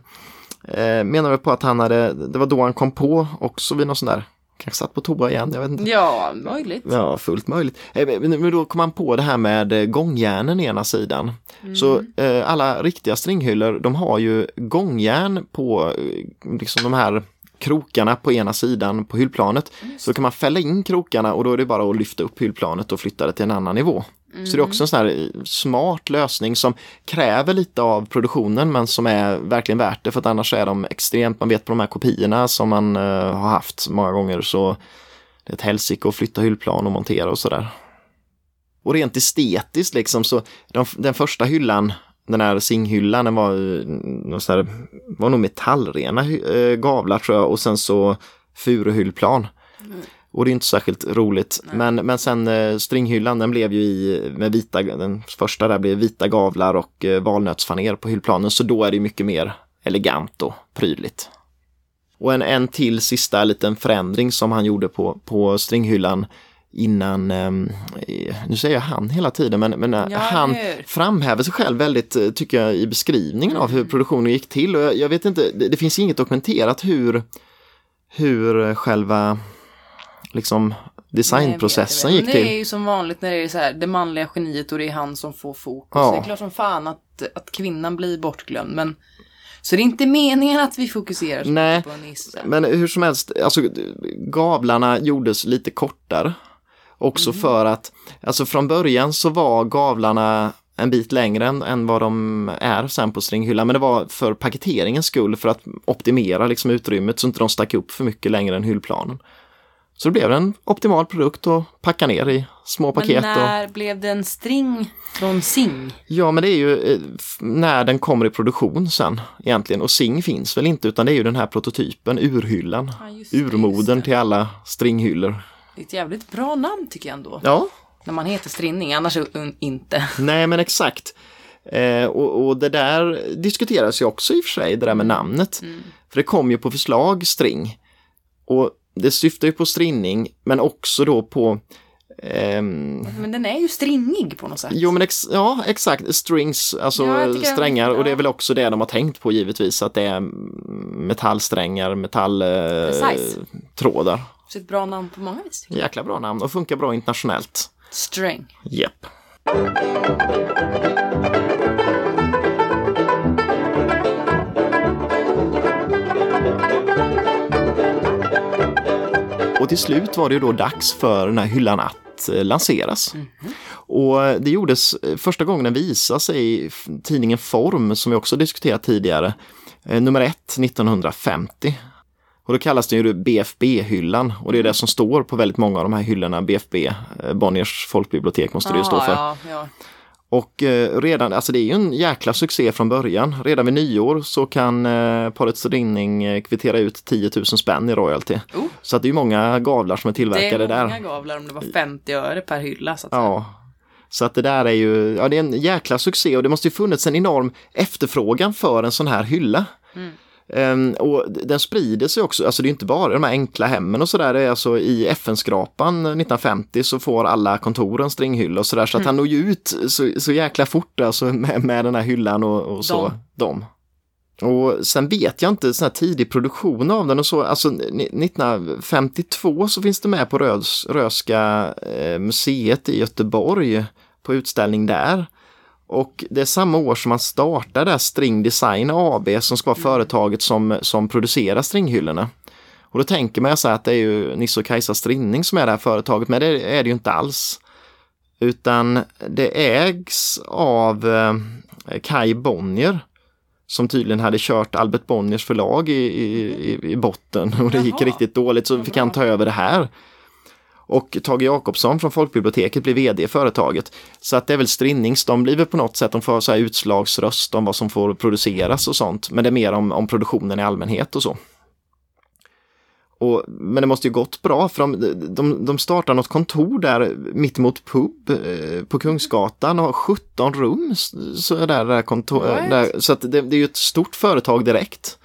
eh, menade på att han hade, det var då han kom på också vid någon sån där, kanske satt på toa igen, jag vet inte. Ja, möjligt. Ja, fullt möjligt. Eh, Men då kom man på det här med eh, gångjärnen i ena sidan. Så eh, alla riktiga stringhyllor, de har ju gångjärn på eh, liksom de här krokarna på ena sidan på hyllplanet. Så kan man fälla in krokarna och då är det bara att lyfta upp hyllplanet och flytta det till en annan nivå. Så det är också en sån här eh, smart lösning som kräver lite av produktionen men som är verkligen värt det för att annars är de extremt, man vet på de här kopiorna som man uh, har haft många gånger så det är ett helsike att flytta hyllplan och montera och sådär. Och rent estetiskt liksom så de, den första hyllan den här singhyllan, den var, eh, här, var nog metallrena uh, gavlar tror jag och sen så furuhyllplan. Mm. Och det är inte särskilt roligt. Men, men sen eh, stringhyllan den blev ju i med vita, den första där blev vita gavlar och eh, valnötsfaner på hyllplanen så då är det mycket mer elegant och prydligt. Och en, en till sista liten förändring som han gjorde på, på stringhyllan innan, eh, nu säger jag han hela tiden, men, men ja, han framhäver sig själv väldigt, eh, tycker jag, i beskrivningen mm. av hur mm. produktionen gick till. Och jag, jag vet inte, det, det, finns inget dokumenterat hur, hur själva liksom designprocessen Nej, gick till. Det är ju som vanligt när det är så här, det manliga geniet och det är han som får fokus. Ja. Det är klart som fan att, att kvinnan blir bortglömd. Men, så det är inte meningen att vi fokuserar Nej, på Nisse. Men hur som helst, alltså gavlarna gjordes lite kortare. Också mm. för att, alltså från början så var gavlarna en bit längre än, än vad de är sen på stringhyllan. Men det var för paketeringens skull, för att optimera liksom utrymmet så inte de stack upp för mycket längre än hyllplanen. Så det blev en optimal produkt att packa ner i små paket. Men när och... blev det en string från Sing? Ja, men det är ju eh, när den kommer i produktion sen egentligen. Och Sing finns väl inte utan det är ju den här prototypen, urhyllan. Ja, Urmoden till alla stringhyllor. Det är ett jävligt bra namn tycker jag ändå. Ja. När man heter strinning, annars inte. Nej, men exakt. Eh, och, och, det där diskuteras ju också i och för sig, det där med namnet. Mm. För det kom ju på förslag string. Och det syftar ju på strinning men också då på ehm... Men den är ju stringig på något sätt. Jo men ex ja exakt, strings, alltså ja, strängar jag, ja. och det är väl också det de har tänkt på givetvis att det är metallsträngar, metalltrådar. Eh, Så ett bra namn på många vis. Jäkla bra namn och funkar bra internationellt. String. Japp. Yep. Och till slut var det då dags för den här hyllan att eh, lanseras. Mm -hmm. Och det gjordes eh, första gången den visade sig i tidningen Form som vi också diskuterat tidigare. Eh, nummer ett 1950. Och då kallas den ju BFB-hyllan och det är det som står på väldigt många av de här hyllorna. BFB, Bonniers folkbibliotek måste det ju stå för. Ja, ja. Och eh, redan, alltså det är ju en jäkla succé från början. Redan vid nyår så kan eh, Paret Rinning eh, kvittera ut 10 000 spänn i royalty. Oh. Så att det är många gavlar som är tillverkade där. Det är många där. gavlar om det var 50 öre per hylla. Så att ja. Säga. Så att det där är ju, ja det är en jäkla succé och det måste ju funnits en enorm efterfrågan för en sån här hylla. Mm. Um, och den sprider sig också, alltså det är inte bara de här enkla hemmen och sådär, alltså i FN-skrapan 1950 så får alla kontoren stringhylla och sådär så att mm. han når ju ut så, så jäkla fort alltså med, med den här hyllan och, och så. De. Och sen vet jag inte sån här tidig produktion av den och så, alltså 1952 så finns det med på Rös, Röska eh, museet i Göteborg på utställning där. Och det är samma år som man startade String Design AB som ska vara mm. företaget som, som producerar stringhyllorna. Och då tänker man så att det är ju Nisse och Kajsa Strinning som är det här företaget, men det är det ju inte alls. Utan det ägs av eh, Kai Bonnier som tydligen hade kört Albert Bonniers förlag i, i, i botten och det gick Jaha. riktigt dåligt så fick han ta över det här. Och Tage Jakobsson från Folkbiblioteket blir vd i företaget. Så att det är väl Strinnings, de blir väl på något sätt, de får så här utslagsröst om vad som får produceras och sånt. Men det är mer om, om produktionen i allmänhet och så. Och, men det måste ju gått bra för de, de, de startar något kontor där mittemot pub eh, på Kungsgatan och har 17 rum. Så, där, där kontor, där, så att det, det, är ju ett stort företag direkt.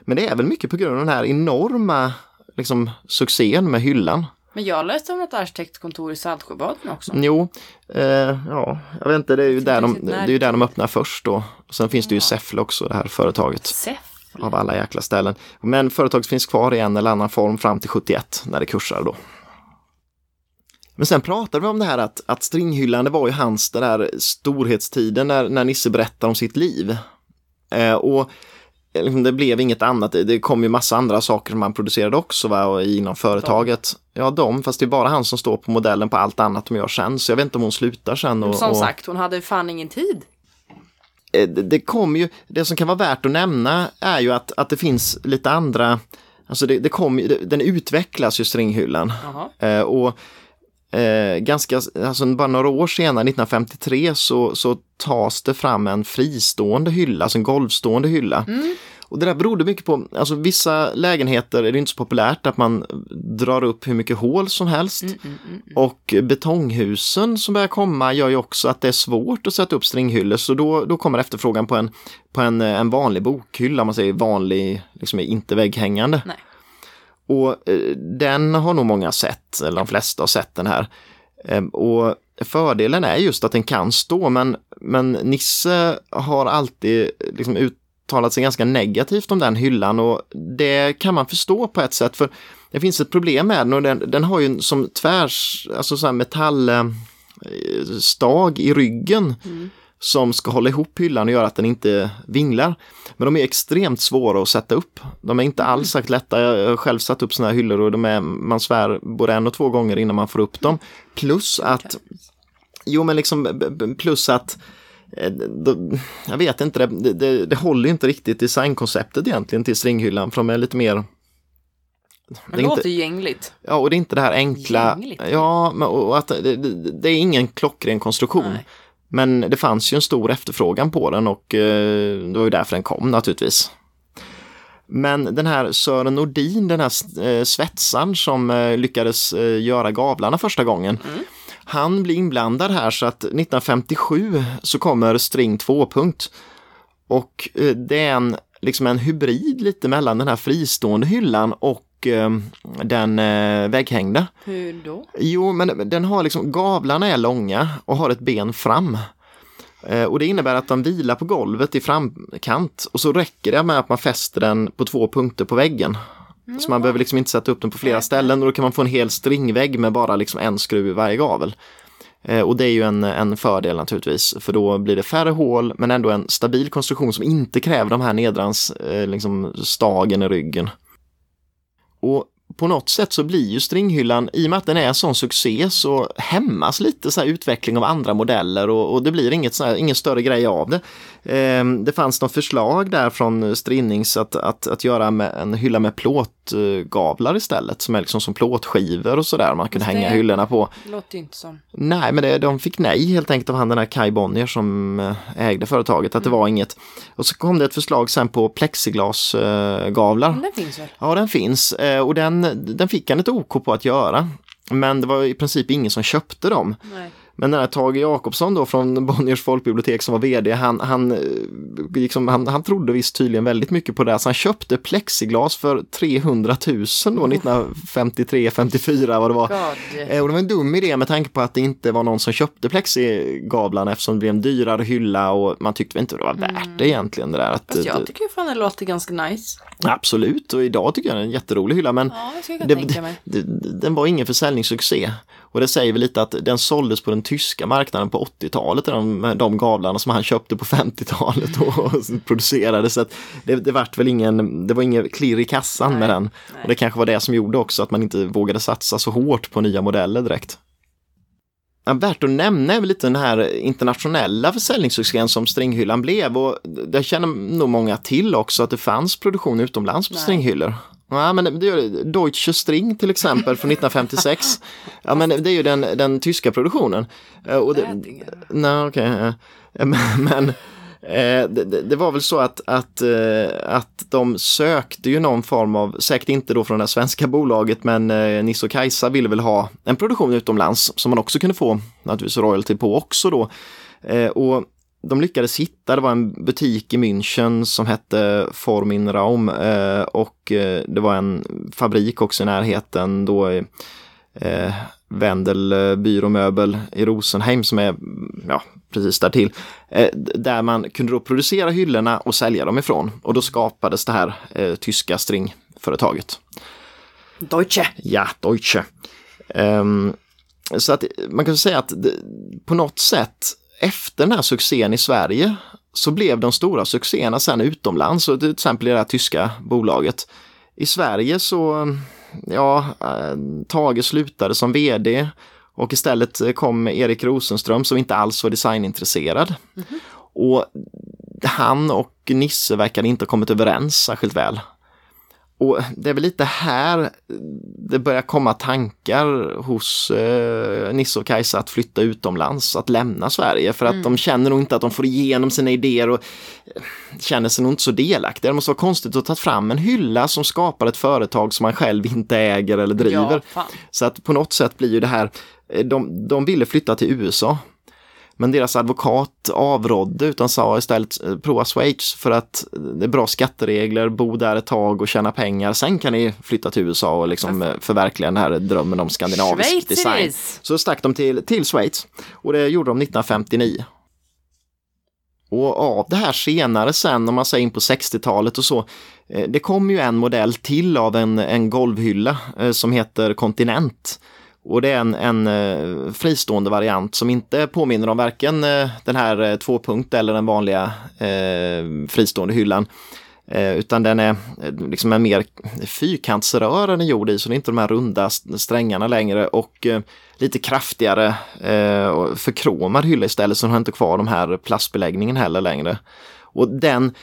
Men det är väl mycket på grund av den här enorma liksom, succén med hyllan. Men jag läste om ett arkitektkontor i Saltsjöbaden också. Jo, eh, ja, jag vet inte, det är ju där de, det är ju där de öppnar först då. Och sen finns det ju Säffle också, det här företaget. Säffle? Av alla jäkla ställen. Men företaget finns kvar i en eller annan form fram till 71 när det kursar då. Men sen pratade vi om det här att, att stringhyllan, det var ju hans den där storhetstiden när, när Nisse berättar om sitt liv. Eh, och det blev inget annat. Det, kom ju massa andra saker som man producerade också va, och inom företaget. Ja, de, fast det är bara han som står på modellen på allt annat de gör sen. Så jag vet inte om hon slutar sen. Och, Som sagt, hon hade fan ingen tid. eh, det, det kommer ju, det som kan vara värt att nämna är ju att, att det finns lite andra, alltså det, det kom, det, den utvecklas ju stringhyllan. Eh, och eh, ganska, alltså bara några år senare, 1953, så, så tas det fram en fristående hylla, alltså en golvstående hylla. Och det där berodde mycket på, alltså vissa lägenheter är det inte så populärt att man drar upp hur mycket hål som helst. Och betonghusen som börjar komma gör ju också att det är svårt att sätta upp stringhyllor så då, då kommer efterfrågan på en, på en, en vanlig bokhylla, om man säger vanlig, liksom inte vägghängande. Nej. Och eh, den har nog många sett, eller de flesta har sett den här. Eh, och fördelen är just att den kan stå, men, men Nisse har alltid liksom uttalat sig ganska negativt om den hyllan och det kan man förstå på ett sätt, för det finns ett problem med den och den, den har ju som tvärs, alltså så här metallstag i ryggen som ska hålla ihop hyllan och göra att den inte vinglar. Men de är extremt svåra att sätta upp. De är inte alls sagt lätta. Jag har själv satt upp såna här hyllor och de är, man svär både en och två gånger innan man får upp dem. Plus att, jo men liksom plus att eh, jag vet inte, det, det, det håller inte riktigt designkonceptet egentligen till stringhyllan för de är lite mer Men det det låter inte- gängligt. Ja, och det är inte det här enkla. Gängligt. Ja, men, och att det, det, är ingen klockren konstruktion. Nej. Men det fanns ju en stor efterfrågan på den och eh, det var ju därför den kom naturligtvis. Men den här Sören Nordin, den här eh, svetsaren som eh, lyckades eh, göra gavlarna första gången. Han blir inblandad här så att 1957 så kommer String 2-punkt. Och eh, det är en, liksom en hybrid lite mellan den här fristående hyllan och eh, den eh, vägghängda. Hur då? Jo, men den har liksom, gavlarna är långa och har ett ben fram. Och det innebär att de vilar på golvet i framkant och så räcker det med att man fäster den på två punkter på väggen. Så man behöver liksom inte sätta upp den på flera ställen och då kan man få en hel stringvägg med bara liksom en skruv i varje gavel. Eh, och det är ju en, en fördel naturligtvis, för då blir det färre hål men ändå en stabil konstruktion som inte kräver de här nedrans eh, liksom stagen i ryggen. Och på något sätt så blir ju stringhyllan, i och med att den är en sån succé, så hämmas lite så utveckling av andra modeller och, och det blir inget så här, ingen större grej av det. Ehm, det fanns något förslag där från Strinnings att, att, att göra en hylla med plåtgavlar istället, som är liksom som plåtskivor och sådär man kunde det- hänga hyllorna på. Låter inte som. Nej, men det, de fick nej helt enkelt av han den här Kai Bonnier som eh, ägde företaget, att det var inget. Och så kom det ett förslag sen på plexiglasgavlar. Det finns väl? Ja, den finns eh, och den, den fick han ett OK på att göra. Men det var i princip ingen som köpte dem. Nej. Men den här Tage Jakobsson då från Bonniers folkbibliotek som var vd, han, han, eh, liksom, han, han trodde visst tydligen väldigt mycket på det. här, Så han köpte plexiglas för 300 000 då, 1953, 54 vad det var. God. Eh, Och det var en dum idé med tanke på att det inte var någon som köpte plexigavlarna eftersom det blev en dyrare hylla och man tyckte väl inte det var värt det egentligen. Det där. Att, Fast jag det- tycker fan det låter ganska nice. Absolut, och idag tycker jag det är en jätterolig hylla men Ja, det det, den var ingen försäljningssuccé. Och det säger väl lite att den såldes på den tyska marknaden på 80-talet, de, de gavlarna som han köpte på 50-talet och, producerade. Så det, det, vart väl ingen, det var ingen klirr i kassan Nej, med den. nej. Och det kanske var det som gjorde också att man inte vågade satsa så hårt på nya modeller direkt. Värt att nämna är väl lite den här internationella försäljningssuccén som stringhyllan blev och det känner nog många till också att det fanns produktion utomlands på Nej. stringhyllor. Ja, men det gör det. Deutsche String till exempel från 1956. Ja, men det är ju den, den tyska produktionen. Eh, Och det. Nej, okej. eh, Men, eh, det, det- var väl så att, att, eh, att de sökte ju någon form av, säkert inte då från det svenska bolaget, men eh, Nisse och Kajsa ville väl ha en produktion utomlands som man också kunde få naturligtvis royalty på också då. Och de lyckades hitta, det var en butik i München som hette Formin Raum eh, och eh, det var en fabrik också i närheten då i eh, Wendel byråmöbel i Rosenheim som är ja, precis där till. Eh, där man kunde då producera hyllorna och sälja dem ifrån och då skapades det här eh, tyska stringföretaget. Deutsche. Ja, Deutsche. Ehm, så att man kan säga att det, på något sätt efter den här succén i Sverige så blev de stora succéerna sen utomlands, och till exempel i det här tyska bolaget. I Sverige så, ja, eh, Tage slutade som vd och istället kom Erik Rosenström som inte alls var designintresserad. Mm -hmm. Och han och Nisse verkade inte ha kommit överens särskilt väl. Och det är väl lite här det börjar komma tankar hos eh, Nisse och Kajsa att flytta utomlands, att lämna Sverige för att mm. de känner nog inte att de får igenom sina idéer och eh, känner sig nog inte så delaktiga. Det måste vara konstigt att ta fram en hylla som skapar ett företag som man själv inte äger eller driver. Ja, så att på något sätt blir ju det här, eh, de, de ville flytta till USA men deras advokat avrådde utan sa istället eh, prova Schweiz för att det är bra skatteregler, bo där ett tag och tjäna pengar. Sen kan ni flytta till USA och liksom eh, förverkliga den här drömmen om skandinavisk Schweiz design. Så stack de till, till Schweiz och det gjorde de 1959. Och av det här senare sen, om man säger in på 60-talet och så, eh, det kom ju en modell till av en, en golvhylla som heter Continent och det är en, en eh, fristående variant som inte påminner om varken eh, den här eh, tvåpunkt eller den vanliga eh, fristående hyllan. Eh, utan den är liksom en mer fyrkantsrör än gjord i, så det är inte de här runda strängarna längre och lite kraftigare eh, förkromad hylla istället, så den har inte kvar de här plastbeläggningen heller längre. Och den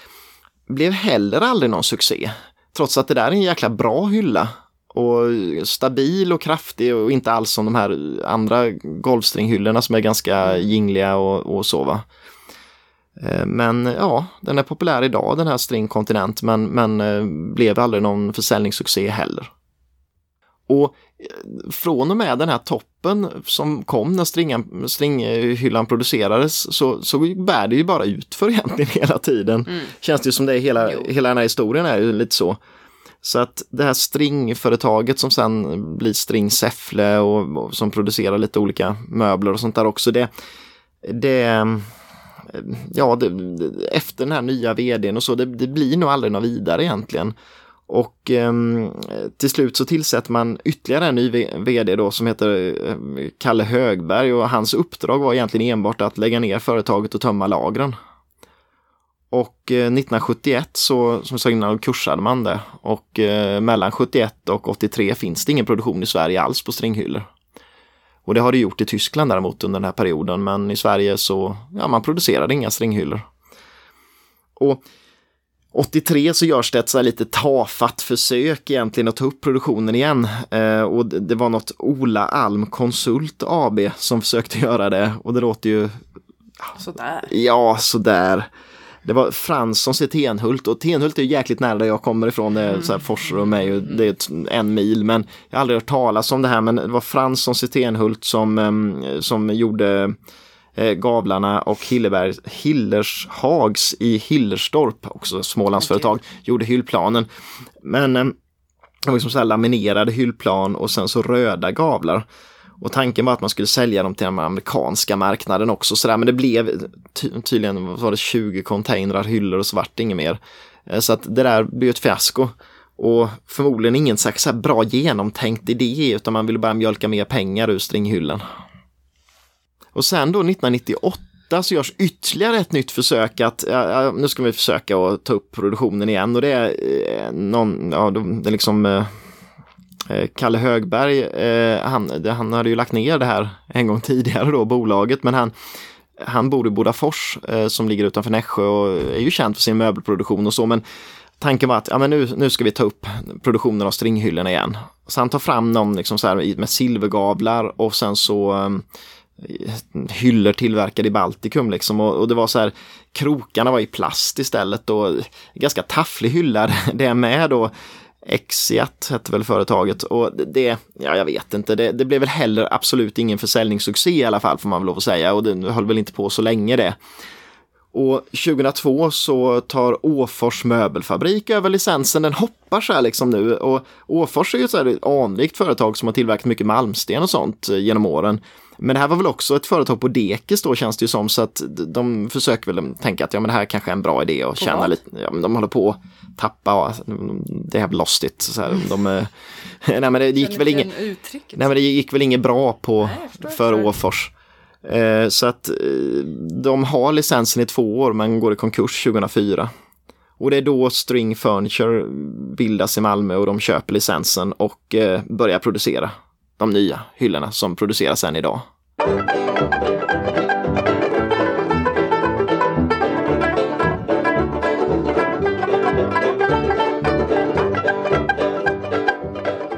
blev heller aldrig någon succé. Trots att det där är en jäkla bra hylla och stabil och kraftig och inte alls som de här andra golvstringhyllorna som är ganska jingliga och, och så va. Eh, men ja, den är populär idag den här String Continent men, men eh, blev aldrig någon försäljningssuccé heller. Och eh, från och med den här toppen som kom när stringan, stringhyllan producerades så, så bär det ju bara ut för egentligen hela tiden. Mm. Känns det som det är hela, hela den här historien är ju lite så. Så att det här stringföretaget som sen blir String Säffle och, och, som producerar lite olika möbler och sånt där också. Det, det ja, det, efter den här nya vdn och så, det, det blir nog aldrig något vidare egentligen. Och eh, till slut så tillsätter man ytterligare en ny vd då som heter eh, Kalle Högberg och hans uppdrag var egentligen enbart att lägga ner företaget och tömma lagren. Och 1971 eh, så, som jag sa innan, kursade man det. Och eh, mellan 71 och 83 finns det ingen produktion i Sverige alls på stringhyllor. Och det har det gjort i Tyskland däremot under den här perioden, men i Sverige så, ja, man producerade inga stringhyllor. Och 83 så görs det ett så lite tafatt försök egentligen att ta upp produktionen igen. Eh, och det var något Ola Alm Konsult AB som försökte göra det och det låter ju... Sådär. Ja, sådär. Det var Fransson till Tenhult och Tenhult är jäkligt nära där jag kommer ifrån. Det är så här Forser och mig och det är en mil. Men jag har aldrig hört talas om det här. Men det var Fransson till Tenhult som, som gjorde eh, gavlarna och Hilleberg, Hillershags i Hillerstorp, också Smålandsföretag, okay. gjorde hyllplanen. Men det var liksom så här laminerade hyllplan och sen så röda gavlar. Och tanken var att man skulle sälja dem till den amerikanska marknaden också sådär, men det blev ty tydligen var det 20 containrar, hyllor och så vart det inget mer. Eh, så att det där blev ett fiasko. Och förmodligen ingen så bra genomtänkt idé utan man ville bara mjölka mer pengar ur stringhyllan. Och sen då 1998 så görs ytterligare ett nytt försök att, ja, nu ska vi försöka att ta upp produktionen igen och det är eh, någon, ja, det är liksom Eh, Eh, Kalle Högberg, eh, han, han hade ju lagt ner det här en gång tidigare då, bolaget, men han, han bor i Bodafors eh, som ligger utanför Nässjö och är ju känd för sin möbelproduktion och så, men tanken var att ja, men nu, nu ska vi ta upp produktionen av stringhyllorna igen. Så han tar fram någon liksom så här med silvergavlar och sen så eh, hyllor tillverkade i Baltikum liksom och, och, det var så här krokarna var i plast istället och ganska tafflig hylla det är med då Exiat hette väl företaget. Och det, ja jag vet inte, det, det blev väl heller absolut ingen försäljningssuccé i alla fall får man väl lov att säga. Och det höll väl inte på så länge det. Och 2002 så tar Åfors möbelfabrik över licensen, den hoppar så här liksom nu. Och Åfors är ju ett anrikt företag som har tillverkat mycket malmsten och sånt eh, genom åren. Men det här var väl också ett företag på dekis då känns det ju som så att de försöker väl tänka att ja men det här kanske är en bra idé och tjäna lite, ja men de håller på att tappa, det have lost it. Så här, de, eh, nej men det gick väl inget, nej men det gick väl inget bra på, nej, för Åfors. Eh, så att eh, de har licensen i två år men går i konkurs 2004. Och det är då String Furniture bildas i Malmö och de köper licensen och eh, börjar producera de nya hyllorna som produceras än idag.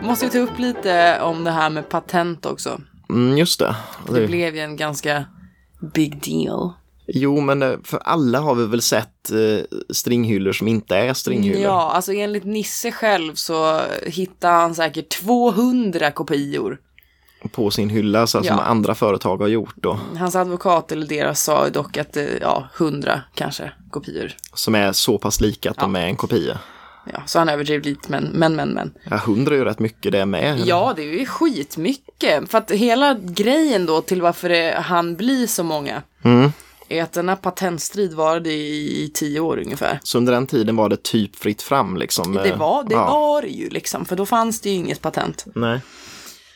Måste ju ta upp lite om det här med patent också. Mm, just det. Det det. blev ju en ganska big deal. Jo, men eh, för alla har vi väl sett eh, stringhyllor som inte är stringhyllor. Ja, alltså enligt Nisse själv så hittade han säkert 200 kopior. På sin hylla, så Ja. som andra företag har gjort då. Hans advokat eller deras sa dock att det, ja, 100 kanske kopior. Som är så pass lika att de är en kopia. Ja, så han överdrev lite, men, men, men, men. Ja, hundra är ju rätt mycket det med. Ja, det är ju skitmycket. För att hela grejen då till varför det han blir så många Mm. Är att denna patentstrid varade i, i tio år ungefär. Så under den tiden var det typ fritt fram liksom. Det eh, var det ja. var ju liksom, för då fanns det ju inget patent. Nej.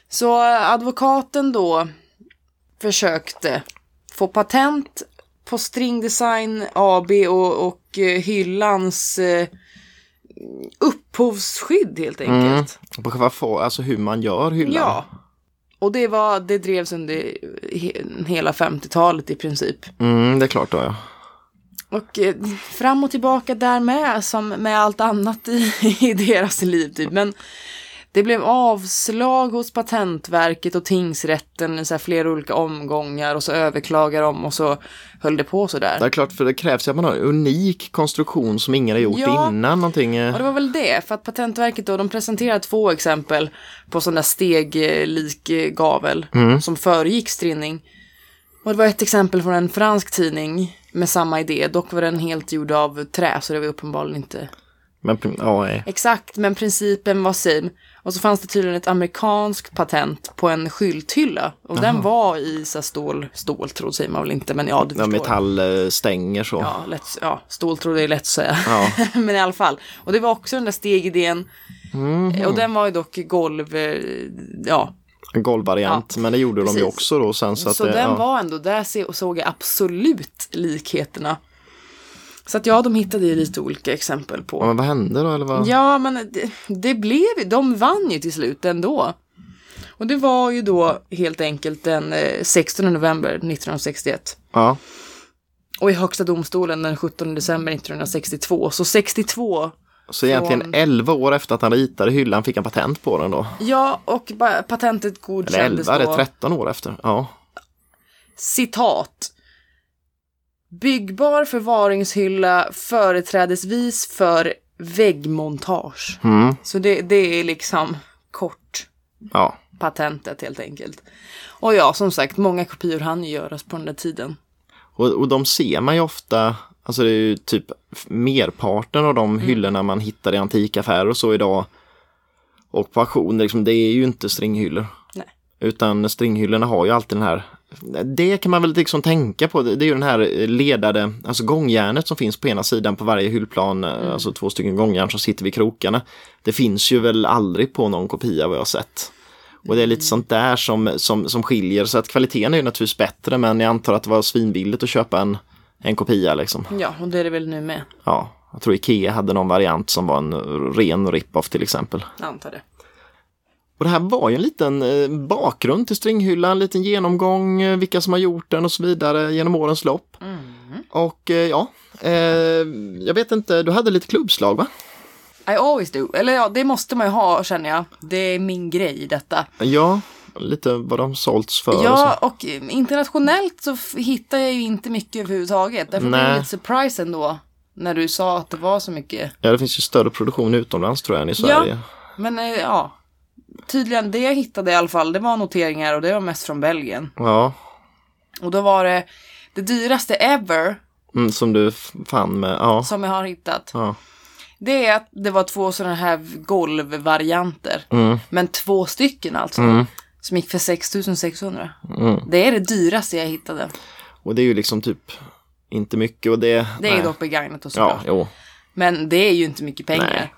Så advokaten då försökte få patent på Stringdesign AB och, och eh, hyllans eh, upphovsskydd helt enkelt. På själva få, alltså hur man gör hyllan. Ja. Och det, var, det drevs under he, hela 50-talet i princip. Mm, det är klart då ja. Och eh, fram och tillbaka där med, som med allt annat i, i deras liv typ. Men det blev avslag hos Patentverket och tingsrätten i så flera olika omgångar och så överklagar de och så höll det på sådär. Det är klart för det krävs ju att man har en unik konstruktion som ingen har gjort Ja. innan någonting. eh, Och det var väl det, för att Patentverket då, de presenterade två exempel på sån där steglik eh, gavel som föregick strinning. Och det var ett exempel från en fransk tidning med samma idé, dock var den helt gjord av trä så det var uppenbarligen inte Men ja, nej. exakt, men principen var same. Och så fanns det tydligen ett amerikanskt patent på en skylthylla. Och den var i så stål, ståltråd säger man väl inte, men ja du Ja, förstår. metallstänger så. Ja, lätt, ja, ståltråd är lätt att säga. Ja. Men i alla fall. Och det var också den där stegidén. Mhm. Och den var ju dock golv, eh, ja. En golvvariant. men det gjorde de ju precis. också då sen. Så, Så, det, den ja. var ändå, där såg jag absolut likheterna. Så att ja, de hittade ju lite olika exempel på. Ja, men vad hände då? Eller vad? Ja, men det, det blev de vann ju till slut ändå. Och det var ju då helt enkelt den eh, 16 november 1961. Ja. Och i Högsta domstolen den 17 december 1962. Så 62 Så egentligen Från- 11 år efter att han ritade hyllan fick han patent på den då. Ja, och patentet Eller godkändes 11, det då. är 13 år efter. Ja. Citat. Byggbar förvaringshylla företrädesvis för väggmontage. Mm. Så det, det är liksom kort Ja. patentet helt enkelt. Och ja, som sagt, många kopior hann göras på den där tiden. Och, och de ser man ju ofta, alltså det är ju typ merparten av de hyllorna man hittar i antikaffärer och så idag. Och på auktion, liksom, det är ju inte stringhyllor. Nej. Utan stringhyllorna har ju alltid den här, det kan man väl liksom tänka på, det är ju den här ledade, alltså gångjärnet som finns på ena sidan på varje hyllplan, alltså två stycken gångjärn som sitter vid krokarna. Det finns ju väl aldrig på någon kopia vad jag har sett. Och det är lite sånt där som, som, som skiljer, så att kvaliteten är ju naturligtvis bättre men jag antar att det var svinbilligt att köpa en, en kopia liksom. Ja, och det är det väl nu med, Ja, jag tror Ikea hade någon variant som var en ren rip-off till exempel. antar det. Och det här var ju en liten eh, bakgrund till stringhyllan, en liten genomgång, eh, vilka som har gjort den och så vidare genom årens lopp. Och eh, ja, eh, jag vet inte, du hade lite klubbslag va? I always do. Eller ja, det måste man ju ha känner jag. Det är min grej detta. Ja, lite vad de sålts för. och Ja, och eh, internationellt så hittar jag ju inte mycket överhuvudtaget. Därför blev det lite surprise ändå. När du sa att det var så mycket. ja, det finns ju större produktion utomlands tror jag än i Sverige. Men eh, ja. Tydligen, det jag hittade i alla fall, det var noteringar och det var mest från Belgien. Ja, Och då var det det dyraste ever mm, som du fann med, ja. som jag har hittat. ja. Det är att det var två sådana här golvvarianter. Mm. Men två stycken alltså. Mm. Som gick för 6600. Mm. Det är det dyraste jag hittade. Och det är ju liksom typ inte mycket och det... Det är nej. dock begagnat och Ja, såklart. jo. Men det är ju inte mycket pengar. Nej.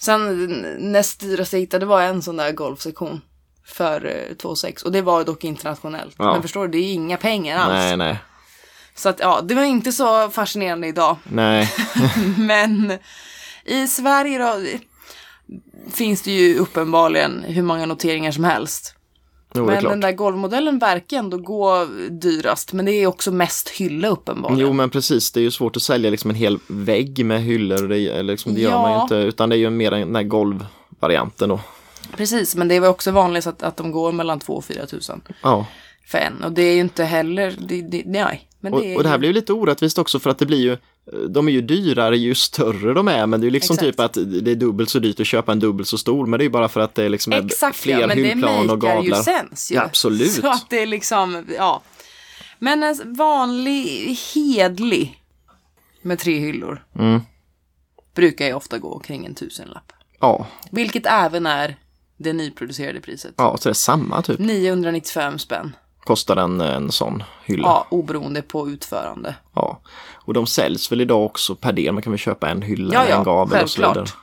Sen näst dyraste jag hittade var en sån där golfsektion. för eh, 2,6 och det var dock internationellt. Ja. Men förstår du, det är inga pengar alls. Nej, nej, Så att ja, det var inte så fascinerande idag. nej. Men i Sverige då finns det ju uppenbarligen hur många noteringar som helst. Jo, men den där golvmodellen verkar ändå gå dyrast. Men det är också mest hylla uppenbarligen. Jo men precis, det är ju svårt att sälja liksom en hel vägg med hyllor. Det, liksom, det gör Ja. man ju inte, utan det är ju mer den här golvvarianten då. Precis, men det är också vanligt att, att de går mellan 2 och 4 tusen Ja, för en. Och det är ju inte heller, det, det, nej. Men och, det är och det här blir ju lite orättvist också för att det blir ju de är ju dyrare ju större de är, men det är ju liksom Exakt. typ att det är dubbelt så dyrt att köpa en dubbelt så stor, men det är ju bara för att det är liksom Exakt fler ja, men hyllplan och makar ju gavlar. sens ju. Ja, absolut. Så att det är liksom, ja. Men en vanlig, hedlig med tre hyllor Mm. brukar ju ofta gå kring en tusenlapp. Ja, Vilket även är det nyproducerade priset. ja, så det är samma typ. 995 spänn. Kostar en, en sån hylla. Ja, oberoende på utförande. Ja. Och de säljs väl idag också per del, man kan väl köpa en hylla, Ja, ja, en gavel och så vidare. självklart.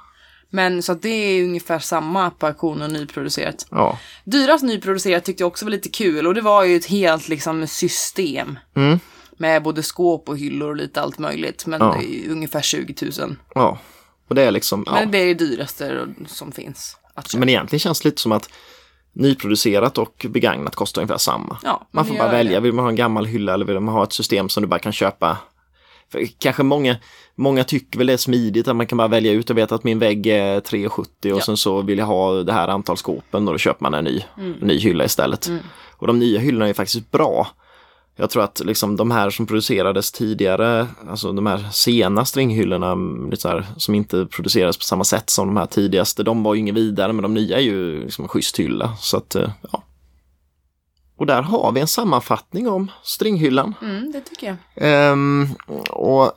Men så att det är ungefär samma på auktion och nyproducerat. Ja. Dyrast nyproducerat tyckte jag också var lite kul och det var ju ett helt liksom system. Mm. Med både skåp och hyllor och lite allt möjligt. Men Ja. det är ju ungefär 20 000. ja. Och det är liksom. Men det är det dyraste som finns. Men egentligen känns det lite som att nyproducerat och begagnat kostar ungefär samma. Ja, man får bara välja, det. vill man ha en gammal hylla eller vill man ha ett system som du bara kan köpa? För kanske många, många tycker väl det är smidigt att man kan bara välja ut och veta att min vägg är 3,70 och Ja. sen så vill jag ha det här antal skåpen och då köper man en ny, Mm. ny hylla istället. Och de nya hyllorna är faktiskt bra. Jag tror att liksom de här som producerades tidigare, alltså de här sena stringhyllorna mm, lite så här, som inte producerades på samma sätt som de här tidigaste, de var ju inget vidare men de nya är ju liksom en schysst hylla. Så att, eh, ja. Och där har vi en sammanfattning om stringhyllan. Mm, det tycker jag. Ehm, och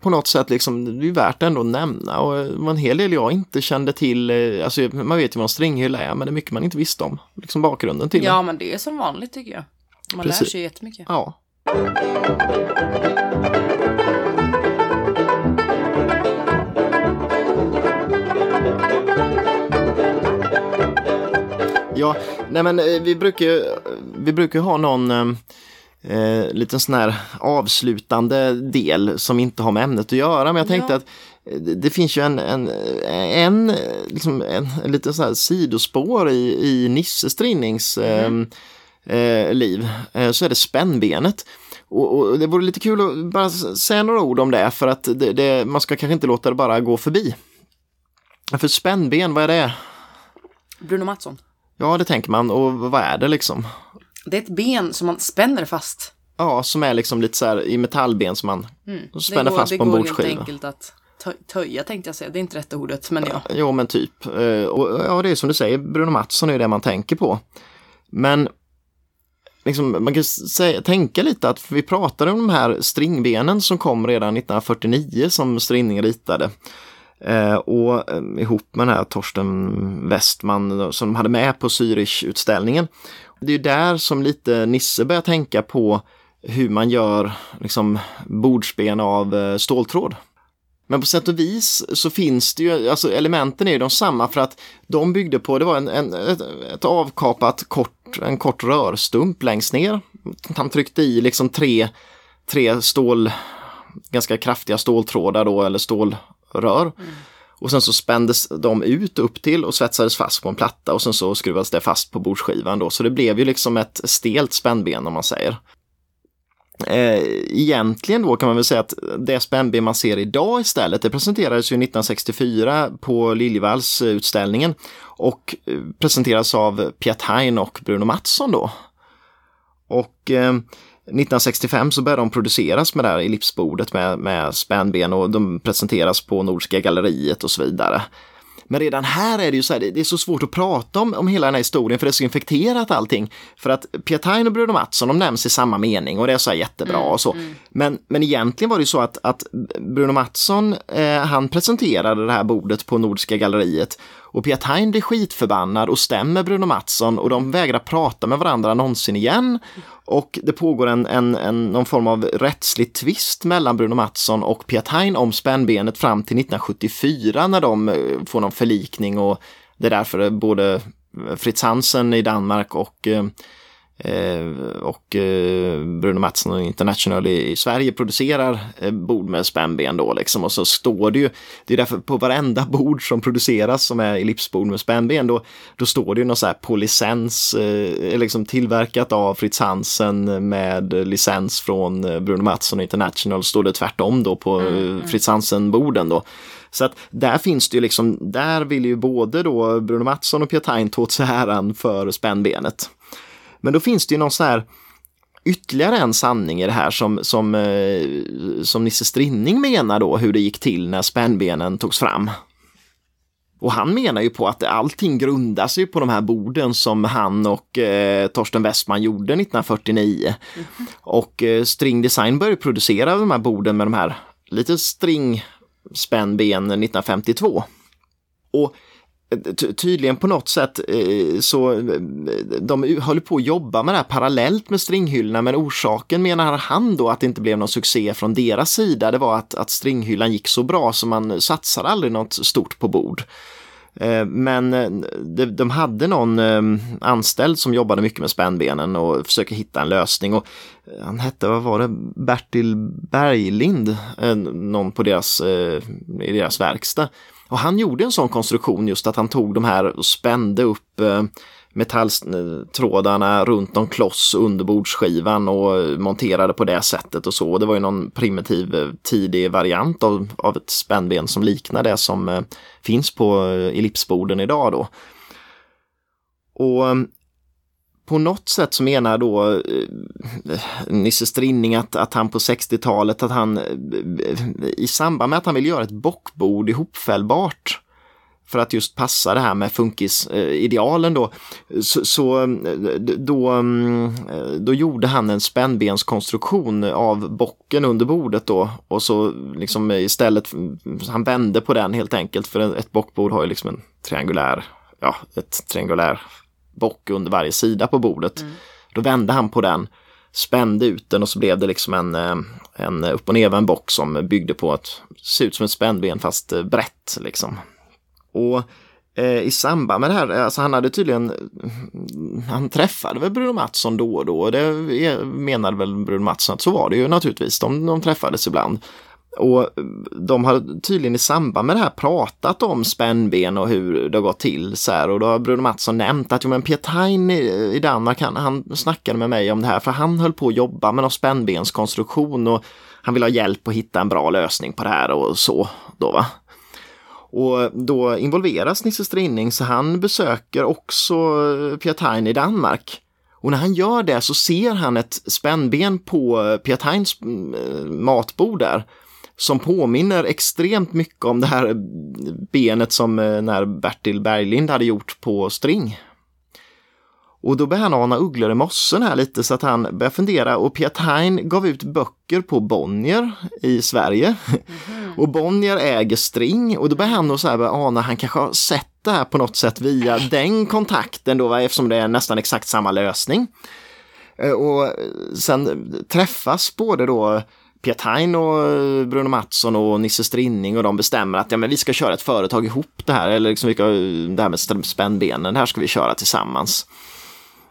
på något sätt liksom, det är värt ändå att nämna och det var en hel del jag inte kände till, eh, alltså man vet ju vad en stringhylla är men det är mycket man inte visste om, liksom bakgrunden till Ja, det. men det är som vanligt tycker jag. Man lär Precis. sig jättemycket. Ja. Ja, nej men eh, vi brukar ju, vi brukar ha någon eh, eh, liten sån här avslutande del som inte har med ämnet att göra. Men jag tänkte Ja. att eh, det, finns ju en, en, en, liksom en, en liten sån här sidospår i, i Nisses Trinnings eh, eh, liv. Eh, så är det spännbenet. Och, och det vore lite kul att bara säga några ord om det för att det, det, man ska kanske inte låta det bara gå förbi. För spännben, vad är det? Bruno Mattsson. Ja, det tänker man. Och vad är det liksom? Det är ett ben som man spänner fast. Ja, som är liksom lite så här i metallben som man spänner Mm. det går, fast det på en går bordsskiva. helt enkelt att tö- töja tänkte jag säga. Det är inte rätta ordet, men ja. Jo, men typ. Eh, Och ja, det är som du säger, Bruno Mattsson är det man tänker på. Men liksom, man kan säga, tänka lite att vi pratade om de här stringbenen som kom redan 1949 som Strinning ritade. Eh, och eh, ihop med den här Torsten Westman som de hade med på Zürich-utställningen. Det är där som lite Nisse börjar tänka på hur man gör liksom, bordsben av eh, ståltråd. Men på sätt och vis så finns det ju, alltså elementen är ju de samma för att de byggde på, det var en, en, ett, ett avkapat kort, en kort rörstump längst ner. Han tryckte i liksom tre, tre stål, ganska kraftiga ståltrådar då, eller stålrör. Och sen så spändes de ut upp till och svetsades fast på en platta och sen så skruvades det fast på bordsskivan då. Så det blev ju liksom ett stelt spännben om man säger. Eh, egentligen då kan man väl säga att det spännben man ser idag istället, det presenterades ju 1964 på Liljevalchsutställningen. och presenterades presenteras av Piet Hein och Bruno Mattsson då. Och eh, 1965 så började de produceras med det här ellipsbordet med, med spännben och de presenteras på Nordiska galleriet och så vidare. Men redan här är det ju så här, det är så svårt att prata om, om hela den här historien för det är så infekterat allting. För att Pietine och Bruno Mattsson, de nämns i samma mening och det är så här jättebra och så. Men, men egentligen var det ju så att, att Bruno Mattsson, eh, han presenterade det här bordet på Nordiska galleriet och Pietine blir skitförbannad och stämmer Bruno Mattsson och de vägrar prata med varandra någonsin igen. Och det pågår en, en, en, någon form av rättslig tvist mellan Bruno Mattsson och Pietine om spännbenet fram till 1974 när de eh, får någon förlikning och det är därför både Fritz Hansen i Danmark och Eh, och eh, Bruno Mattsson International i, Sverige producerar eh, bord med spännben då liksom och så står det ju, det är därför på varenda bord som produceras som är ellipsbord med spännben då, då står det ju något så här på licens, liksom tillverkat av Fritz Hansen med licens från Bruno Mattsson International, står det tvärtom då på mm, mm. Fritz Hansen-borden då. Så att där finns det ju liksom, där vill ju både då Bruno Mattsson och Piatain ta åt sig äran för spännbenet. Men då finns det ju någon sån här ytterligare en sanning i det här som, som, eh, som Nisse Strinning menar då hur det gick till när spännbenen togs fram. Och han menar ju på att allting grundar sig på de här borden som han och eh, Torsten Westman gjorde 1949. Mm. Och eh, String Design började producera de här borden med de här lite stringspännbenen 1952. Och tydligen på något sätt eh, så eh, de håller på att jobba med det här parallellt med stringhyllorna men orsaken menar han då att det inte blev någon succé från deras sida det var att, att stringhyllan gick så bra så man satsade aldrig något stort på bord. Eh, men de hade någon anställd som jobbade mycket med spännbenen och försöker hitta en lösning. Och han hette, vad var det, Bertil Berglind, någon på deras, i deras verkstad. Och han gjorde en sån konstruktion just att han tog de här och spände upp eh, metalltrådarna runt någon kloss under bordsskivan och monterade på det sättet och så. Det var ju någon primitiv eh, tidig variant av, av ett spännben som liknar det som eh, finns på ellipsborden idag då. Och på något sätt så menar då eh, Nisse Strinning att, att han på 60-talet, att han eh, i samband med att han vill göra ett bockbord ihopfällbart för att just passa det här med funkisidealen då, så, så eh, då, mm, eh, då gjorde han en spännbenskonstruktion av bocken under bordet då och så liksom istället, mm, han vände på den helt enkelt för ett bockbord har ju liksom en triangulär, ja, ett triangulär bock under varje sida på bordet. Mm. Då vände han på den, spände ut den och så blev det liksom en, eh, en upp och nervänd bock som byggde på att se ut som ett spännben fast eh, brett liksom. Och eh, i samband med det här, alltså han hade tydligen, han träffade väl Bruno Mattsson då och då och det menade väl Bruno Mattsson att så var det ju naturligtvis, de, de träffades ibland. Och de har tydligen i samband med det här pratat om spännben och hur det har gått till. Så här, och då har Bruno Mattsson nämnt att jo, men Pietaine i, i Danmark, han, han snackade med mig om det här för han höll på att jobba med någon spännbenskonstruktion och han vill ha hjälp att hitta en bra lösning på det här och så. Då, va? Och då involveras Nisse Strinning så han besöker också Pietaine i Danmark. Och när han gör det så ser han ett spännben på Pietaines mm, matbord där som påminner extremt mycket om det här benet som eh, när Bertil Berglind hade gjort på string. Och då börjar han ana ugglor i mossen här lite så att han börjar fundera och Piet gav ut böcker på Bonnier i Sverige. Mm. och Bonnier äger string och då börjar han och så här ana, han kanske har sett det här på något sätt via den kontakten då eftersom det är nästan exakt samma lösning. Eh, och sen träffas både då Pietaine och eh, Bruno Mattsson och Nisse Strinning och de bestämmer att ja, men vi ska köra ett företag ihop det här, eller liksom vi ska, det här med spännbenen, det här ska vi köra tillsammans.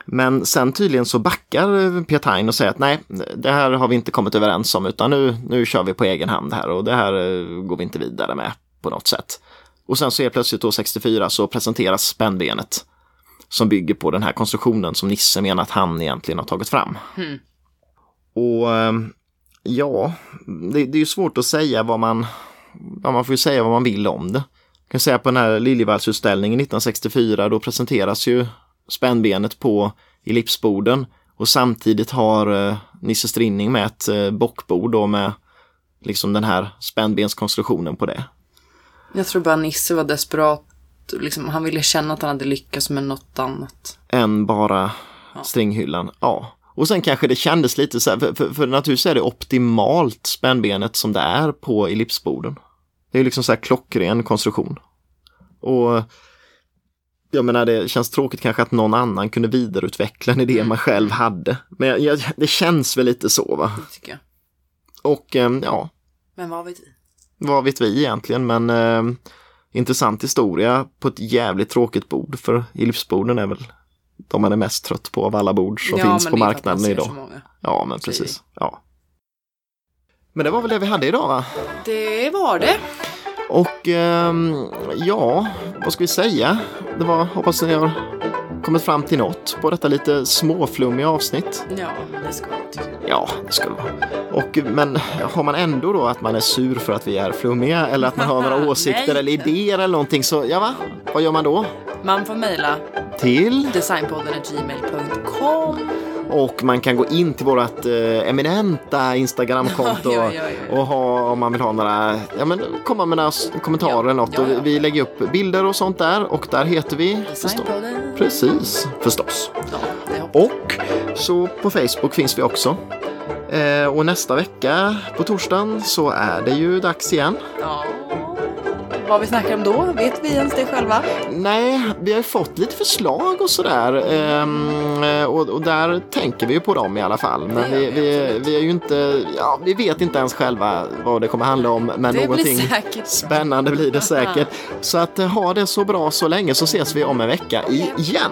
Men sen tydligen så backar Pietaine och säger att nej, det här har vi inte kommit överens om utan nu, nu kör vi på egen hand här och det här eh, går vi inte vidare med på något sätt. Och sen så är plötsligt då 64 så presenteras spännbenet som bygger på den här konstruktionen som Nisse menar att han egentligen har tagit fram. Mm. Och Ja, det, det är ju svårt att säga vad man, ja, man får ju säga vad man vill om det. Jag kan säga på den här Liljevallsutställningen 1964 då presenteras ju spännbenet på ellipsborden och samtidigt har eh, Nisse Strinning med ett eh, bockbord då med liksom den här spännbenskonstruktionen på det. Jag tror bara Nisse var desperat, liksom, han ville känna att han hade lyckats med något annat. Än bara ja. stringhyllan, ja. Och sen kanske det kändes lite så här, för, för, för naturligtvis är det optimalt spännbenet som det är på ellipsborden. Det är liksom så här klockren konstruktion. Och jag menar det känns tråkigt kanske att någon annan kunde vidareutveckla en idé man mm. själv hade. Men jag, jag, det känns väl lite så va. Det tycker jag. Och ehm, ja. Men vad vet vi? Vad vet vi egentligen men eh, intressant historia på ett jävligt tråkigt bord. För gipsborden är väl de man är mest trött på av alla bord som Ja, finns på marknaden idag. Ja, men precis. Ja. Men det var väl det vi hade idag va? Det var det. Och ehm, ja, vad ska vi säga? Det var, hoppas ni har kommit fram till något på detta lite småflummiga avsnitt. Ja, det ska tycker jag. Ja, det skulle det vara. Och, men har man ändå då att man är sur för att vi är flummiga eller att man har några åsikter eller idéer eller någonting så, ja va? Vad gör man då? Man får mejla Till? designpodden.gmail.com Och man kan gå in till vårt eh, eminenta Instagramkonto Ja, ja, ja, och ha, om man vill ha några, ja men komma med några kommentarer eller något. Och vi lägger upp bilder och sånt där och där heter vi. Designpodden. Precis, förstås. Och så på Facebook finns vi också. Eh, och nästa vecka på torsdagen så är det ju dags igen. Vad vi snackar om då, vet vi ens det själva? Nej, vi har fått lite förslag och sådär. Ehm, eh, och, och där tänker vi ju på dem i alla fall. Men vi, vi vi, är ju inte, ja, vi vet inte ens själva vad det kommer handla om. Men Det blir någonting säkert. spännande blir det säkert. Så att eh, ha det så bra så länge så ses vi om en vecka igen.